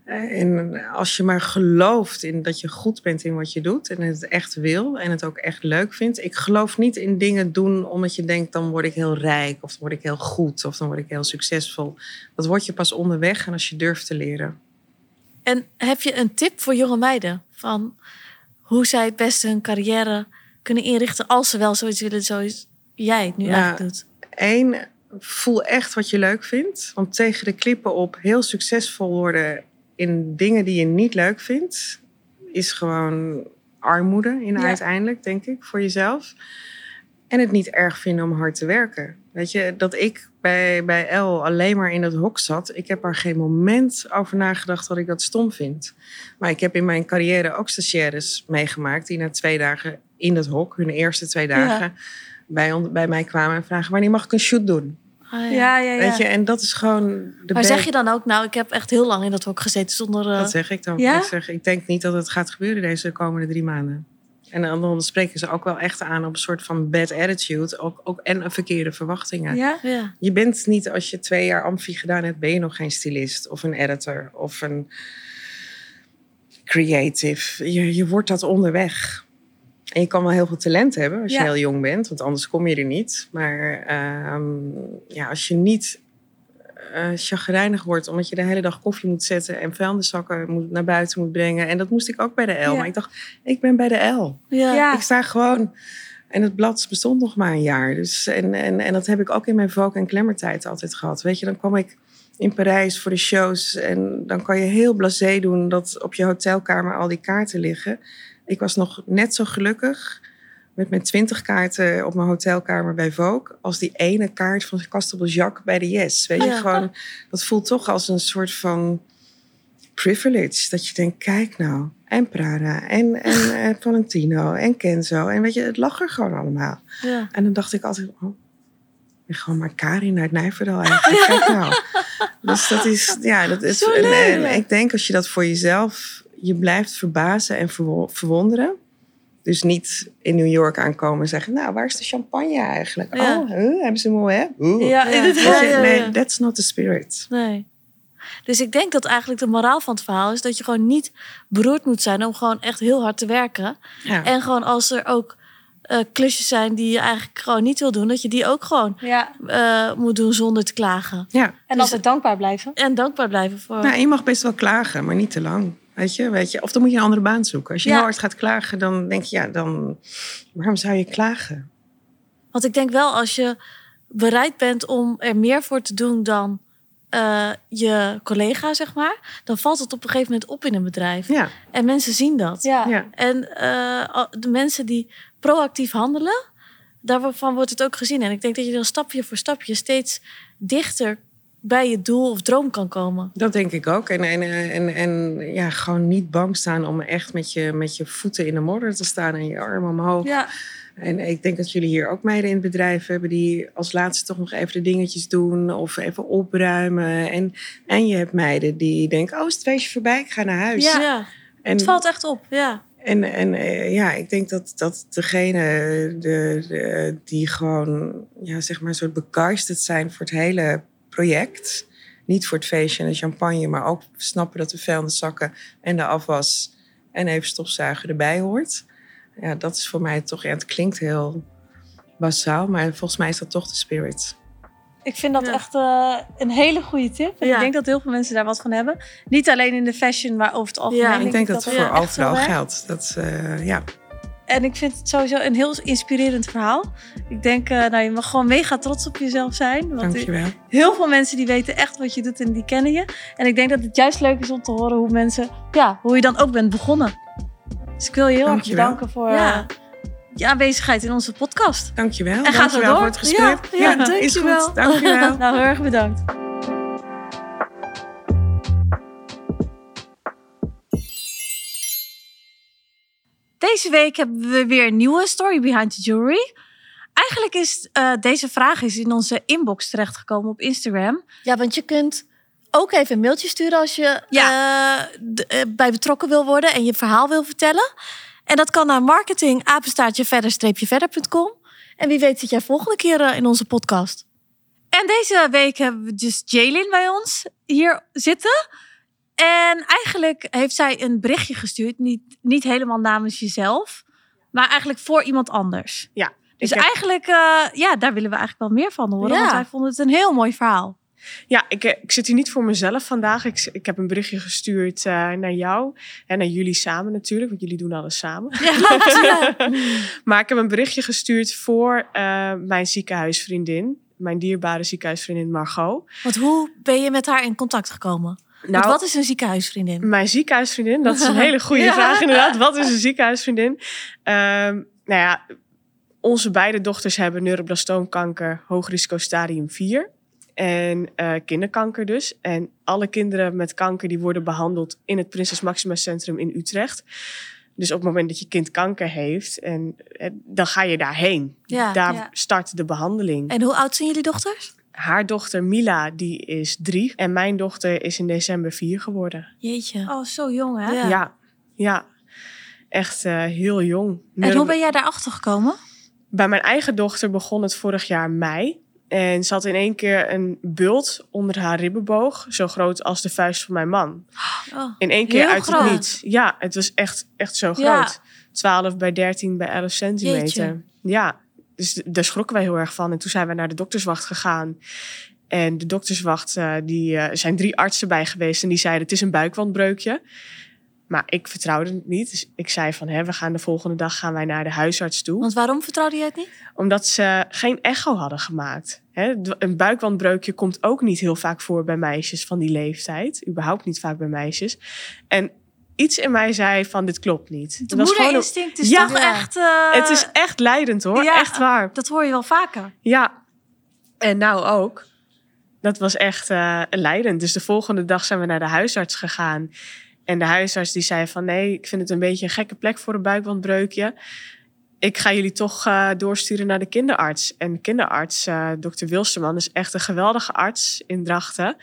Eh, En als je maar gelooft in dat je goed bent in wat je doet en het echt wil en het ook echt leuk vindt. Ik geloof niet in dingen doen omdat je denkt dan word ik heel rijk of dan word ik heel goed of dan word ik heel succesvol. Dat word je pas onderweg en als je durft te leren. En heb je een tip voor jonge meiden? Van hoe zij het beste hun carrière kunnen inrichten... als ze wel zoiets willen zoals jij het nu Ja. eigenlijk doet? Eén, voel echt wat je leuk vindt. Want tegen de klippen op heel succesvol worden in dingen die je niet leuk vindt, is gewoon armoede in Ja. uiteindelijk, denk ik, voor jezelf. En het niet erg vinden om hard te werken. Weet je, dat ik bij, bij El alleen maar in het hok zat. Ik heb er geen moment over nagedacht dat ik dat stom vind. Maar ik heb in mijn carrière ook stagiaires meegemaakt die na twee dagen in het hok, hun eerste twee dagen, bij, bij mij kwamen en vragen: wanneer mag ik een shoot doen? Ah, ja. Ja, ja, ja. Weet je, en dat is gewoon de Maar zeg je dan ook, nou, ik heb echt heel lang in dat hok gezeten zonder... eh, Dat zeg ik dan. Ja? Ik, zeg, ik denk niet dat het gaat gebeuren deze komende drie maanden. En dan, spreken ze ook wel echt aan op een soort van bad attitude. Ook, ook, en een verkeerde verwachtingen. Ja? ja. Je bent niet, als je twee jaar amfi gedaan hebt, ben je nog geen stylist of een editor of een creative. Je, je wordt dat onderweg. En je kan wel heel veel talent hebben als je heel jong bent, want anders kom je er niet. Maar ehm, ja, als je niet eh chagrijnig wordt omdat je de hele dag koffie moet zetten en vuilniszakken moet, naar buiten moet brengen. En dat moest ik ook bij de L. Ja. Maar ik dacht, ik ben bij de L. Ja. Ja. Ik sta gewoon. En het blad bestond nog maar een jaar. Dus, en, en, en dat heb ik ook in mijn Vogue en Klemmertijd altijd gehad. Weet je, dan kwam ik in Parijs voor de shows. En dan kan je heel blasé doen dat op je hotelkamer al die kaarten liggen. Ik was nog net zo gelukkig met mijn twintig kaarten op mijn hotelkamer bij Vogue... als die ene kaart van Castel Jacques bij de Yes. Weet je, Ja. gewoon, dat voelt toch als een soort van privilege. Dat je denkt, kijk nou. En Prada en, en [laughs] eh, Valentino en Kenzo. En weet je, het lag er gewoon allemaal. Ja. En dan dacht ik altijd, oh, ik ben gewoon maar Karin uit Nijverdal eigenlijk. [laughs] Kijk nou. Dus dat is, ja, dat is. Zo En, en ik denk als je dat voor jezelf, je blijft verbazen en verwo- verwonderen. Dus niet in New York aankomen en zeggen, nou, waar is de champagne eigenlijk? Ja. Oh, huh, hebben ze mooi, hè? Oeh. Ja, Ja, inderdaad. Ja, Nee, that's not the spirit. Nee. Dus ik denk dat eigenlijk de moraal van het verhaal is dat je gewoon niet beroerd moet zijn om gewoon echt heel hard te werken. Ja. En gewoon als er ook eh, klusjes zijn die je eigenlijk gewoon niet wil doen, dat je die ook gewoon Ja, eh, moet doen zonder te klagen. ja. en altijd dankbaar blijven. En dankbaar blijven voor. Nou, je mag best wel klagen, maar niet te lang. Weet je, weet je? Of dan moet je een andere baan zoeken. Als je Ja. heel hard gaat klagen, dan denk je, ja, dan... Waarom zou je klagen? Want ik denk wel als je bereid bent om er meer voor te doen dan eh, je collega, zeg maar, dan valt het op een gegeven moment op in een bedrijf. Ja, En mensen zien dat. Ja. ja. En eh, de mensen die proactief handelen, daarvan wordt het ook gezien. En ik denk dat je dan stapje voor stapje steeds dichter bij je doel of droom kan komen. Dat denk ik ook. En, en, en, en ja, gewoon niet bang staan om echt met je, met je voeten in de modder te staan en je armen omhoog. Ja. En ik denk dat jullie hier ook meiden in het bedrijf hebben die als laatste toch nog even de dingetjes doen of even opruimen. En, en je hebt meiden die denken, oh is het feestje voorbij, ik ga naar huis. Ja. ja. En, Het valt echt op. ja. en, en eh, ja, ik denk dat, dat degene de, de, die gewoon, ja, zeg maar, een soort begeisterd zijn voor het hele project. Niet voor het feestje en de champagne, maar ook snappen dat de vuilniszakken en de afwas en even stofzuigen erbij hoort. Ja, dat is voor mij toch, ja, het klinkt heel basaal, maar volgens mij is dat toch de spirit. Ik vind dat Ja. echt eh, een hele goede tip. En Ja. ik denk dat heel veel mensen daar wat van hebben. Niet alleen in de fashion, maar over het algemeen. Ja, ik denk dat het dat voor overal geldt. Dat, eh, ja. En ik vind het sowieso een heel inspirerend verhaal. Ik denk, eh, nou, je mag gewoon mega trots op jezelf zijn. Want Dankjewel. heel veel mensen die weten echt wat je doet en die kennen je. En ik denk dat het juist leuk is om te horen hoe mensen, ja, hoe je dan ook bent begonnen. Dus ik wil je heel erg bedanken voor Ja. eh, je aanwezigheid in onze podcast. Dankjewel. En ga zo door. voor het gesprek. Ja, ja, is dankjewel. goed. Dankjewel. [laughs] Nou, heel erg bedankt. Deze week hebben we weer een nieuwe Story Behind the Jewelry. Eigenlijk is eh, deze vraag is in onze inbox terechtgekomen op Instagram. ja, want je kunt ook even een mailtje sturen als je eh, d- eh, bij betrokken wil worden en je verhaal wil vertellen. En dat kan naar marketing verder-verder.com. En wie weet zit jij volgende keer eh, in onze podcast. En deze week hebben we dus Jaylin bij ons hier zitten. En eigenlijk heeft zij een berichtje gestuurd. Niet, niet helemaal namens jezelf, maar eigenlijk voor iemand anders. Ja, Dus heb- eigenlijk, eh, ja, daar willen we eigenlijk wel meer van horen. Ja. Want wij vonden het een heel mooi verhaal. Ja, ik, eh, ik zit hier niet voor mezelf vandaag. Ik, ik heb een berichtje gestuurd eh, naar jou en naar jullie samen natuurlijk, want jullie doen alles samen. Ja. [laughs] Maar ik heb een berichtje gestuurd voor eh, mijn ziekenhuisvriendin, mijn dierbare ziekenhuisvriendin Margot. Want hoe ben je met haar in contact gekomen? Want Nou, wat is een ziekenhuisvriendin? Mijn ziekenhuisvriendin, dat is een [laughs] hele goede Ja. vraag inderdaad. Wat is een ziekenhuisvriendin? Ehm, nou ja, onze beide dochters hebben neuroblastoomkanker, hoogrisico stadium 4. En eh, kinderkanker dus. En alle kinderen met kanker die worden behandeld in het Prinses Maxima Centrum in Utrecht. Dus op het moment dat je kind kanker heeft, en, eh, dan ga je daarheen. Ja, Daar ja. start de behandeling. En hoe oud zijn jullie dochters? Haar dochter Mila, die is drie. En mijn dochter is in december vier geworden. Jeetje. Oh, zo jong hè? Ja. Ja, ja. Echt eh, heel jong. En hoe ben jij daarachter gekomen? Bij mijn eigen dochter begon het vorig jaar mei. En ze had in één keer een bult onder haar ribbenboog. Zo groot als de vuist van mijn man. Oh. In één keer uit groot. het niets. Ja, het was echt, echt zo Ja. groot. 12 bij 13 bij 11 centimeter. Jeetje. Ja, dus daar schrokken wij heel erg van. En toen zijn we naar de dokterswacht gegaan. En de dokterswacht, eh, die eh, er zijn drie artsen bij geweest. En die zeiden, het is een buikwandbreukje. Maar ik vertrouwde het niet. Dus ik zei van, hè, we gaan de volgende dag gaan wij naar de huisarts toe. Want waarom vertrouwde jij het niet? Omdat ze geen echo hadden gemaakt. Hè, een buikwandbreukje komt ook niet heel vaak voor bij meisjes van die leeftijd. Überhaupt niet vaak bij meisjes. En iets in mij zei van, dit klopt niet. De Het was gewoon een- is Ja. toch echt... eh, het is echt leidend hoor, ja. echt waar. Dat hoor je wel vaker. Ja, en nou ook. Dat was echt eh, leidend. Dus de volgende dag zijn we naar de huisarts gegaan. En de huisarts die zei van nee, ik vind het een beetje een gekke plek voor een buikwandbreukje. ik ga jullie toch eh, doorsturen naar de kinderarts. En de kinderarts, uh, dokter Wilsterman, is echt een geweldige arts in Drachten.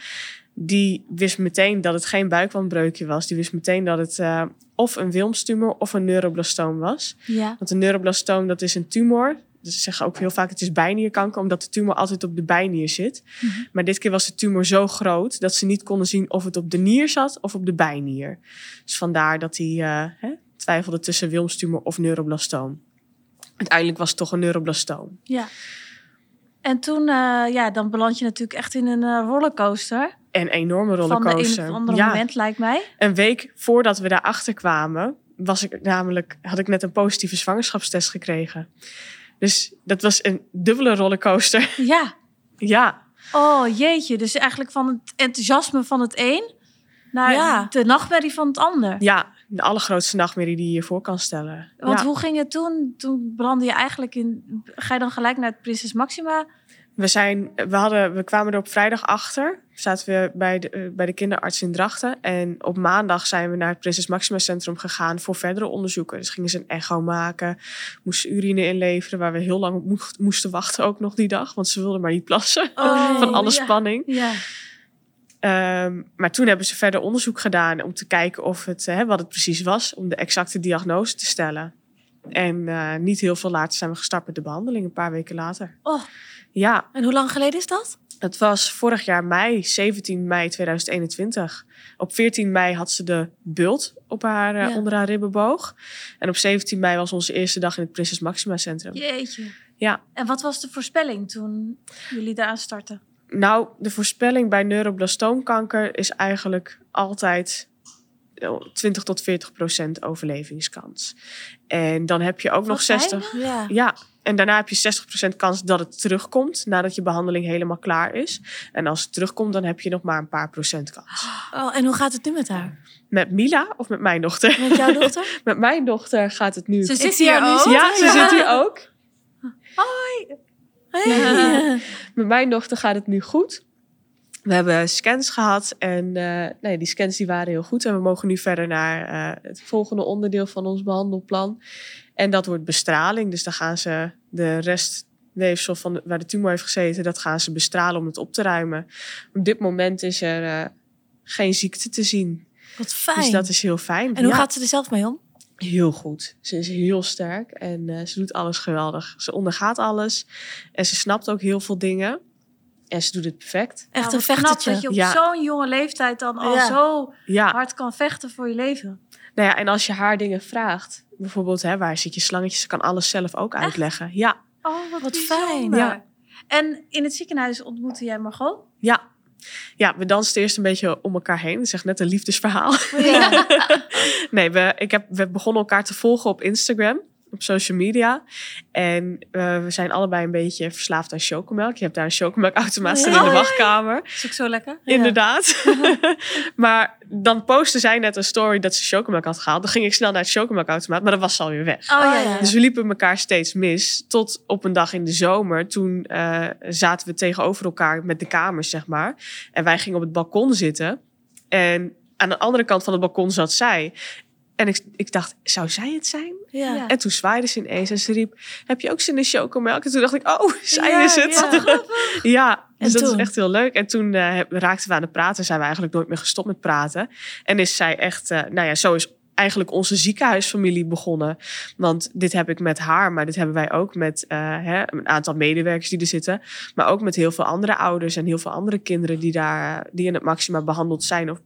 Die wist meteen dat het geen buikwandbreukje was. Die wist meteen dat het uh, of een wilmstumor of een neuroblastoom was. Ja. Want een neuroblastoom, dat is een tumor. Dus ze zeggen ook heel vaak het is bijnierkanker, omdat de tumor altijd op de bijnier zit. Mhm. Maar dit keer was de tumor zo groot dat ze niet konden zien of het op de nier zat of op de bijnier. Dus vandaar dat hij uh, hè, twijfelde tussen wilmstumor of neuroblastoom. Uiteindelijk was het toch een neuroblastoom. Ja. En toen, uh, ja, dan beland je natuurlijk echt in een uh, rollercoaster. Een enorme rollercoaster. Van een of ja. moment, lijkt mij. Een week voordat we daarachter kwamen, was ik namelijk, had ik net een positieve zwangerschapstest gekregen. Dus dat was een dubbele rollercoaster. [laughs] Ja. ja. Oh jeetje, dus eigenlijk van het enthousiasme van het een naar Ja. de nachtmerrie van het ander. Ja, de allergrootste nachtmerrie die je je voor kan stellen. Want ja. hoe ging het toen? Toen brandde je eigenlijk in. Ga je dan gelijk naar het Prinses Maxima? We, zijn, we, hadden, we kwamen er op vrijdag achter. Zaten we bij de, uh, bij de kinderarts in Drachten. En op maandag zijn we naar het Prinses Maxima Centrum gegaan voor verdere onderzoeken. Dus gingen ze een echo maken, moesten urine inleveren, waar we heel lang mo moesten wachten ook nog die dag. Want ze wilden maar niet plassen Oh, [laughs] van alle ja. spanning. Ja. Um, maar toen hebben ze verder onderzoek gedaan om te kijken of het, wat het precies was, om de exacte diagnose te stellen. En uh, niet heel veel later zijn we gestart met de behandeling, een paar weken later. Oh. Ja. En hoe lang geleden is dat? Het was vorig jaar mei, 17 mei 2021. Op 14 mei had ze de bult op haar, Ja. onder haar ribbenboog. En op 17 mei was onze eerste dag in het Prinses Maxima Centrum. Jeetje. Ja. En wat was de voorspelling toen jullie daaraan startten? Nou, de voorspelling bij neuroblastoomkanker is eigenlijk altijd 20 tot 40 procent overlevingskans. En dan heb je ook nog 60. Ja. Ja, en daarna heb je 60 procent kans dat het terugkomt nadat je behandeling helemaal klaar is. En als het terugkomt, dan heb je nog maar een paar procent kans. Oh, en hoe gaat het nu met haar? Met Mila of met mijn dochter? Met jouw dochter? [laughs] met mijn dochter gaat het nu. Ze zit hier ook. ja, ze Ja. zit hier ook. Hoi. Hey. [laughs] Met mijn dochter gaat het nu goed. We hebben scans gehad en uh, nee, die scans die waren heel goed. En we mogen nu verder naar uh, het volgende onderdeel van ons behandelplan. En dat wordt bestraling. Dus dan gaan ze de restweefsel van de, waar de tumor heeft gezeten, dat gaan ze bestralen om het op te ruimen. Op dit moment is er uh, geen ziekte te zien. Wat fijn. Dus dat is heel fijn. En hoe Ja. gaat ze er zelf mee om? Heel goed. Ze is heel sterk en uh, ze doet alles geweldig. Ze ondergaat alles en ze snapt ook heel veel dingen. En ze doet het perfect. Echt een vechtertje. dat je op Ja. zo'n jonge leeftijd dan al Ja. zo Ja, hard kan vechten voor je leven. nou ja, en als je haar dingen vraagt, bijvoorbeeld hè, waar zit je slangetje, ze kan alles zelf ook uitleggen. Ja, Oh, wat, fijn. Ja. En in het ziekenhuis ontmoette jij Margot? ja. Ja, we dansten eerst een beetje om elkaar heen. Dat is echt net een liefdesverhaal. Ja. [laughs] nee, we, ik heb, we begonnen elkaar te volgen op Instagram, op social media. En uh, we zijn allebei een beetje verslaafd aan chocomelk. Je hebt daar een chocomelkautomaat staan in de wachtkamer. Is ook zo lekker? Ja. Inderdaad. [laughs] maar dan postte zij net een story dat ze chocomelk had gehaald. Dan ging ik snel naar het chocomelkautomaat, maar dan was ze alweer weg. Oh, ja, Oh, ja. ja. Dus we liepen elkaar steeds mis. Tot op een dag in de zomer. Toen uh, zaten we tegenover elkaar met de kamers, zeg maar. En wij gingen op het balkon zitten. En aan de andere kant van het balkon zat zij. En ik, ik dacht, zou zij het zijn? Ja. En toen zwaaide ze ineens en ze riep, heb je ook zin in chocomelk? En toen dacht ik, oh, zij Ja, is het. ja. [laughs] Ja, En dus dat toen? is echt heel leuk. En toen uh, raakten we aan het praten. Zijn we eigenlijk nooit meer gestopt met praten. En is zij echt, uh, nou ja, zo is eigenlijk onze ziekenhuisfamilie begonnen. Want dit heb ik met haar, maar dit hebben wij ook met uh, hè, een aantal medewerkers die er zitten. Maar ook met heel veel andere ouders en heel veel andere kinderen die, daar, die in het Maxima behandeld zijn of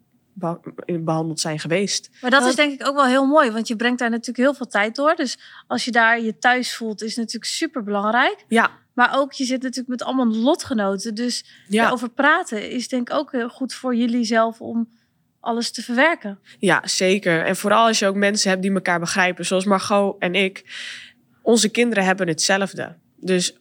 behandeld zijn geweest. Maar dat is denk ik ook wel heel mooi, want je brengt daar natuurlijk heel veel tijd door. Dus als je daar je thuis voelt, is natuurlijk super belangrijk. Ja, Maar ook, je zit natuurlijk met allemaal lotgenoten. Dus ja. daarover praten is denk ik ook heel goed voor jullie zelf om alles te verwerken. Ja, zeker. En vooral als je ook mensen hebt die elkaar begrijpen, zoals Margot en ik. Onze kinderen hebben hetzelfde. Dus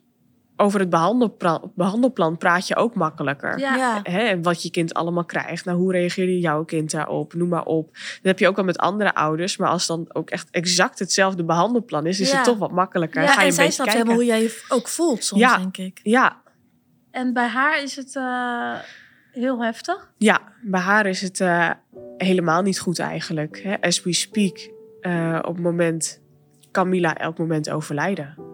over het behandelplan, behandelplan praat je ook makkelijker. Ja. Ja. Hè, en wat je kind allemaal krijgt. Nou, hoe reageerde jouw kind daarop? Noem maar op. Dat heb je ook wel met andere ouders. Maar als dan ook echt exact hetzelfde behandelplan is, is Ja. het toch wat makkelijker. Ja, Ga je en een zij snapt helemaal hoe jij je ook voelt soms, Ja. denk ik. Ja, En bij haar is het eh, heel heftig. Ja, bij haar is het eh, helemaal niet goed eigenlijk. Hè? As we speak, eh, op het moment kan Mila elk moment overlijden.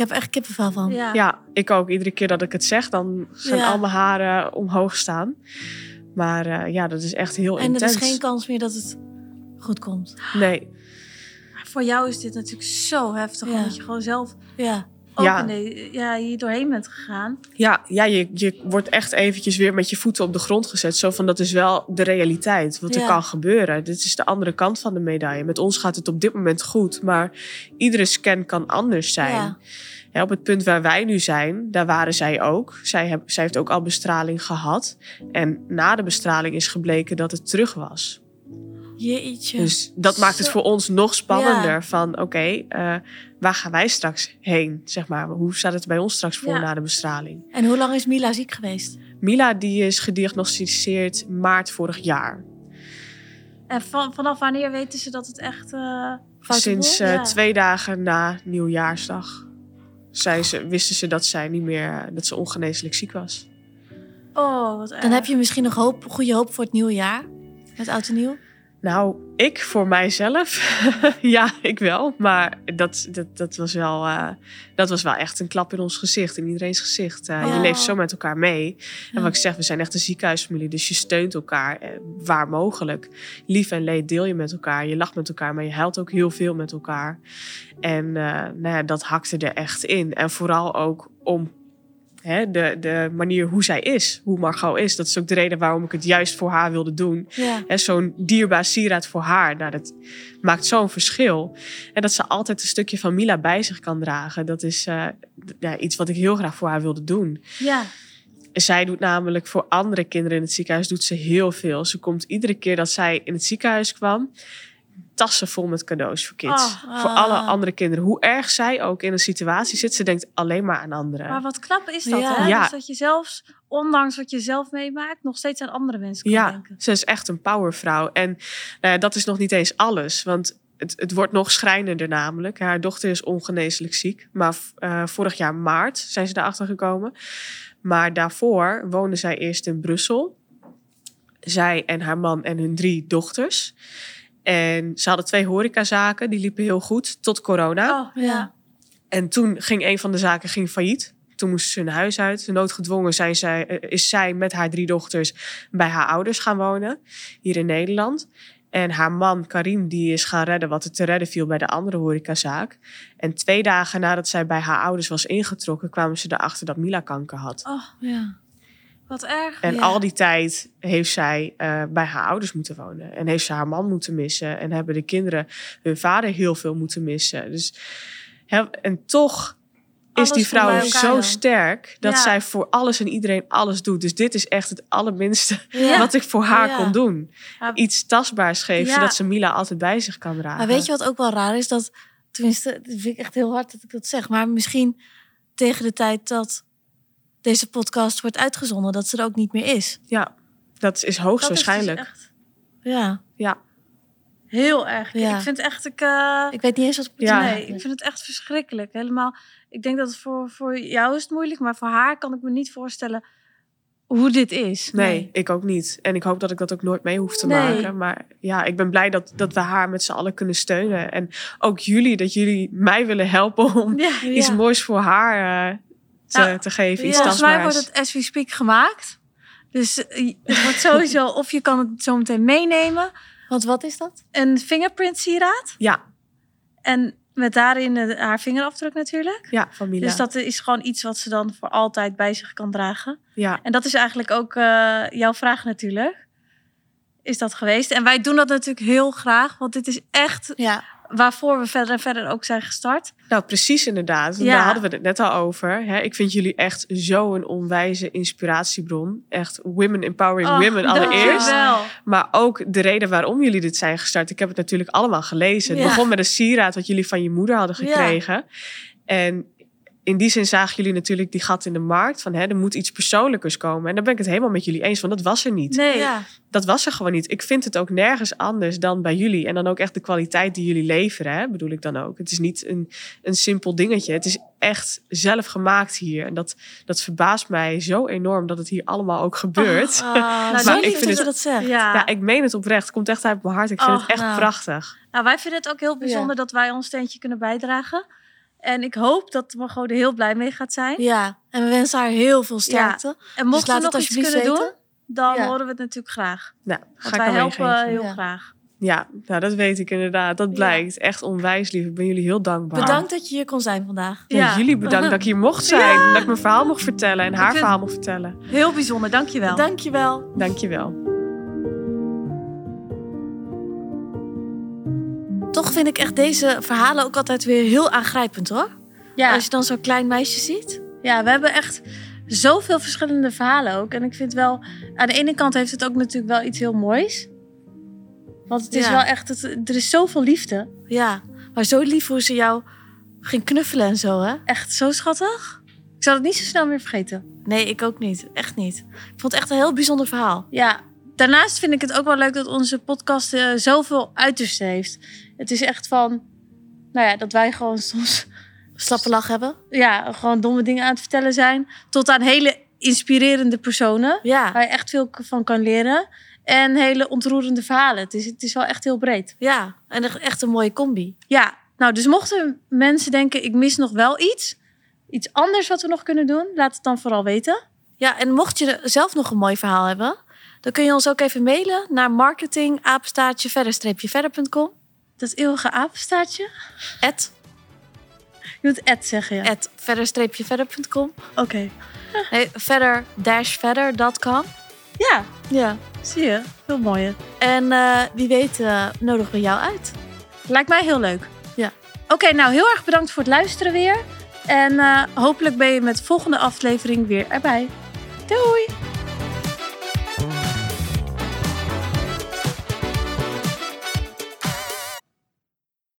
Ik heb echt kippenvel van. ja. Ja, ik ook. Iedere keer dat ik het zeg, dan gaan Ja. al mijn haren omhoog staan. Maar eh, ja, dat is echt heel En er intens. is geen kans meer dat het goed komt. Nee, Voor jou is dit natuurlijk zo heftig. Ja. Omdat je gewoon zelf Ja. Ook Ja. de- ja, hier doorheen bent gegaan. ja, ja je, je wordt echt eventjes weer met je voeten op de grond gezet. Zo van, dat is wel de realiteit. Wat er kan gebeuren. Dit is de andere kant van de medaille. Met ons gaat het op dit moment goed. Maar iedere scan kan anders zijn. Ja. Ja, op het punt waar wij nu zijn, daar waren zij ook. Zij, heb, zij heeft ook al bestraling gehad. En na de bestraling is gebleken dat het terug was. Jeetje. Dus dat maakt het voor ons nog spannender. Ja. Van oké, eh, waar gaan wij straks heen? Zeg maar. Hoe staat het bij ons straks voor Ja. na de bestraling? En hoe lang is Mila ziek geweest? Mila die is gediagnosticeerd maart vorig jaar. En van, vanaf wanneer weten ze dat het echt... eh, Foute Sinds eh, Ja. twee dagen na nieuwjaarsdag zei ze, wisten ze dat zij niet meer dat ze ongeneeslijk ziek was. Oh, wat erg. Dan heb je misschien nog hoop, goede hoop voor het nieuwe jaar. Met oud en nieuw. Nou, ik voor mijzelf, [laughs] ja, ik wel. Maar dat, dat, dat, was wel, eh, dat was wel echt een klap in ons gezicht, in iedereen's gezicht. Eh, Je Oh. leeft zo met elkaar mee. En wat ik zeg, we zijn echt een ziekenhuisfamilie, dus je steunt elkaar eh, waar mogelijk. Lief en leed deel je met elkaar, je lacht met elkaar, maar je huilt ook heel veel met elkaar. En nou ja, dat hakte er echt in. En vooral ook om hè, de, de manier hoe zij is, hoe Margot is. Dat is ook de reden waarom ik het juist voor haar wilde doen. Ja. Zo'n dierbaar sieraad voor haar, nou, dat maakt zo'n verschil. En dat ze altijd een stukje van Mila bij zich kan dragen. Dat is eh, ja, iets wat ik heel graag voor haar wilde doen. Ja. Zij doet namelijk voor andere kinderen in het ziekenhuis doet ze heel veel. Ze komt iedere keer dat zij in het ziekenhuis kwam, tassen vol met cadeaus voor kids. Oh, voor ah. alle andere kinderen. Hoe erg zij ook in een situatie zit, ze denkt alleen maar aan anderen. Maar wat knap is dat, Ja. hè? Ja. Dus dat je zelfs, ondanks wat je zelf meemaakt, nog steeds aan andere mensen kan Ja, denken. ze is echt een powervrouw. En nou ja, dat is nog niet eens alles. Want het, het wordt nog schrijnender namelijk. Haar dochter is ongeneeslijk ziek. Maar eh, vorig jaar maart zijn ze erachter gekomen. Maar daarvoor woonde zij eerst in Brussel. Zij en haar man en hun drie dochters. En ze hadden twee horecazaken. Die liepen heel goed tot corona. Oh, ja. En toen ging een van de zaken ging failliet. Toen moesten ze hun huis uit. Noodgedwongen zijn zij, eh, is zij met haar drie dochters bij haar ouders gaan wonen. Hier in Nederland. En haar man Karim die is gaan redden wat er te redden viel bij de andere horecazaak. En twee dagen nadat zij bij haar ouders was ingetrokken... kwamen ze erachter dat Mila kanker had. Oh, Ja. Wat erg. En Ja. al die tijd heeft zij eh, bij haar ouders moeten wonen. En heeft ze haar man moeten missen. En hebben de kinderen hun vader heel veel moeten missen. Dus, en toch is Alles die vrouw elkaar zo dan. sterk dat Ja. zij voor alles en iedereen alles doet. Dus dit is echt het allerminste Ja. [laughs] wat ik voor haar Ja. kon doen. Iets tastbaars geven, Ja. zodat ze Mila altijd bij zich kan dragen. Maar weet je wat ook wel raar is? Dat, tenminste, dat vind ik echt heel hard dat ik dat zeg. Maar misschien tegen de tijd dat deze podcast wordt uitgezonden, dat ze er ook niet meer is. Ja, dat is Dat is dus hoogstwaarschijnlijk. echt Ja. Ja, heel erg. Ja. Ik vind echt, ik, eh, Ik weet niet eens wat ik moet Ja. nee, ik vind het echt verschrikkelijk. Helemaal. Ik denk dat het voor, voor jou is het moeilijk, maar voor haar kan ik me niet voorstellen hoe dit is. nee, Nee. ik ook niet. En ik hoop dat ik dat ook nooit mee hoef te Nee. maken. Maar ja, ik ben blij dat, dat we haar met z'n allen kunnen steunen. En ook jullie, dat jullie mij willen helpen om Ja. iets Ja. moois voor haar eh, te, Nou, te geven. Iets ja. Volgens mij wordt het As We Speak gemaakt. Dus eh, het wordt sowieso, [laughs] of je kan het zo meteen meenemen. Want wat is dat? Een fingerprint sieraad. Ja, En met daarin eh, haar vingerafdruk natuurlijk. ja, van Mila. Dus dat is gewoon iets wat ze dan voor altijd bij zich kan dragen. ja. En dat is eigenlijk ook eh, jouw vraag natuurlijk. Is dat geweest? En wij doen dat natuurlijk heel graag. Want dit is echt Ja. Waarvoor we verder en verder ook zijn gestart. Nou, precies inderdaad. Ja. Daar hadden we het net al over. Hè. Ik vind jullie echt zo'n onwijze inspiratiebron. Echt women empowering Oh, women allereerst. Maar ook de reden waarom jullie dit zijn gestart. Ik heb het natuurlijk allemaal gelezen. Het Ja. begon met een sieraad wat jullie van je moeder hadden Ja. gekregen. En in die zin zagen jullie natuurlijk die gat in de markt. Van hè, er moet iets persoonlijkers komen. En daar ben ik het helemaal met jullie eens. Want dat was er niet. Nee. Ja. Dat was er gewoon niet. Ik vind het ook nergens anders dan bij jullie. En dan ook echt de kwaliteit die jullie leveren, hè, bedoel ik dan ook. Het is niet een, een simpel dingetje. Het is echt zelf gemaakt hier. En dat, dat verbaast mij zo enorm dat het hier allemaal ook gebeurt. [laughs] Ah, Nou, zo ik lief vind dat het- je dat zegt. Ja. Ja, ik meen het oprecht. Het komt echt uit mijn hart. Ik vind het echt nou. prachtig. Nou, wij vinden het ook heel bijzonder dat wij ons steentje kunnen bijdragen. En ik hoop dat Margot er heel blij mee gaat zijn. Ja, en we wensen haar heel veel sterkte. En mocht Dus we nog het iets alsjeblieft kunnen weten. doen, dan Ja. horen we het natuurlijk graag. Nou, Want ga ik wij helpen heel Ja. graag. Ja, nou, dat weet ik inderdaad. Dat blijkt. Echt onwijs lief. Ik ben jullie heel dankbaar. Bedankt dat je hier kon zijn vandaag. Ja, Ja. jullie bedankt dat ik hier mocht zijn. Dat ik mijn verhaal mocht vertellen en haar verhaal mocht vertellen. Heel bijzonder, dankjewel. Dankjewel. Dankjewel. Toch vind ik echt deze verhalen ook altijd weer heel aangrijpend hoor. ja. Als je dan zo'n klein meisje ziet. ja, we hebben echt zoveel verschillende verhalen ook. En ik vind wel, aan de ene kant heeft het ook natuurlijk wel iets heel moois. Want het is Ja. wel echt, het, er is zoveel liefde. Ja, maar zo lief hoe ze jou ging knuffelen en zo hè. Echt zo schattig. Ik zal het niet zo snel meer vergeten. Nee, ik ook niet. Echt niet. Ik vond het echt een heel bijzonder verhaal. Ja, daarnaast vind ik het ook wel leuk dat onze podcast eh, zoveel uitersten heeft. Het is echt van, nou ja, dat wij gewoon soms Slappe lach hebben. ja, gewoon domme dingen aan het vertellen zijn. Tot aan hele inspirerende personen. Ja, Waar je echt veel van kan leren. En hele ontroerende verhalen. Het is, het is wel echt heel breed. ja. En echt een mooie combi. Ja, nou, dus mochten mensen denken, ik mis nog wel iets. Iets anders wat we nog kunnen doen. Laat het dan vooral weten. Ja, en mocht je zelf nog een mooi verhaal hebben, dan kun je ons ook even mailen naar marketingapenstaartje verder-verder.com. Dat eeuwige apenstaartje. At, Je moet Ed zeggen, ja. at verder-verder.com. Oké. Nee, verder-verder.com. Ja, Ja. zie je. Veel mooier. En eh, wie weet uh, nodigen we jou uit. Lijkt mij heel leuk. Ja. Oké, nou heel erg bedankt voor het luisteren weer. En uh, hopelijk ben je met de volgende aflevering weer erbij. Doei!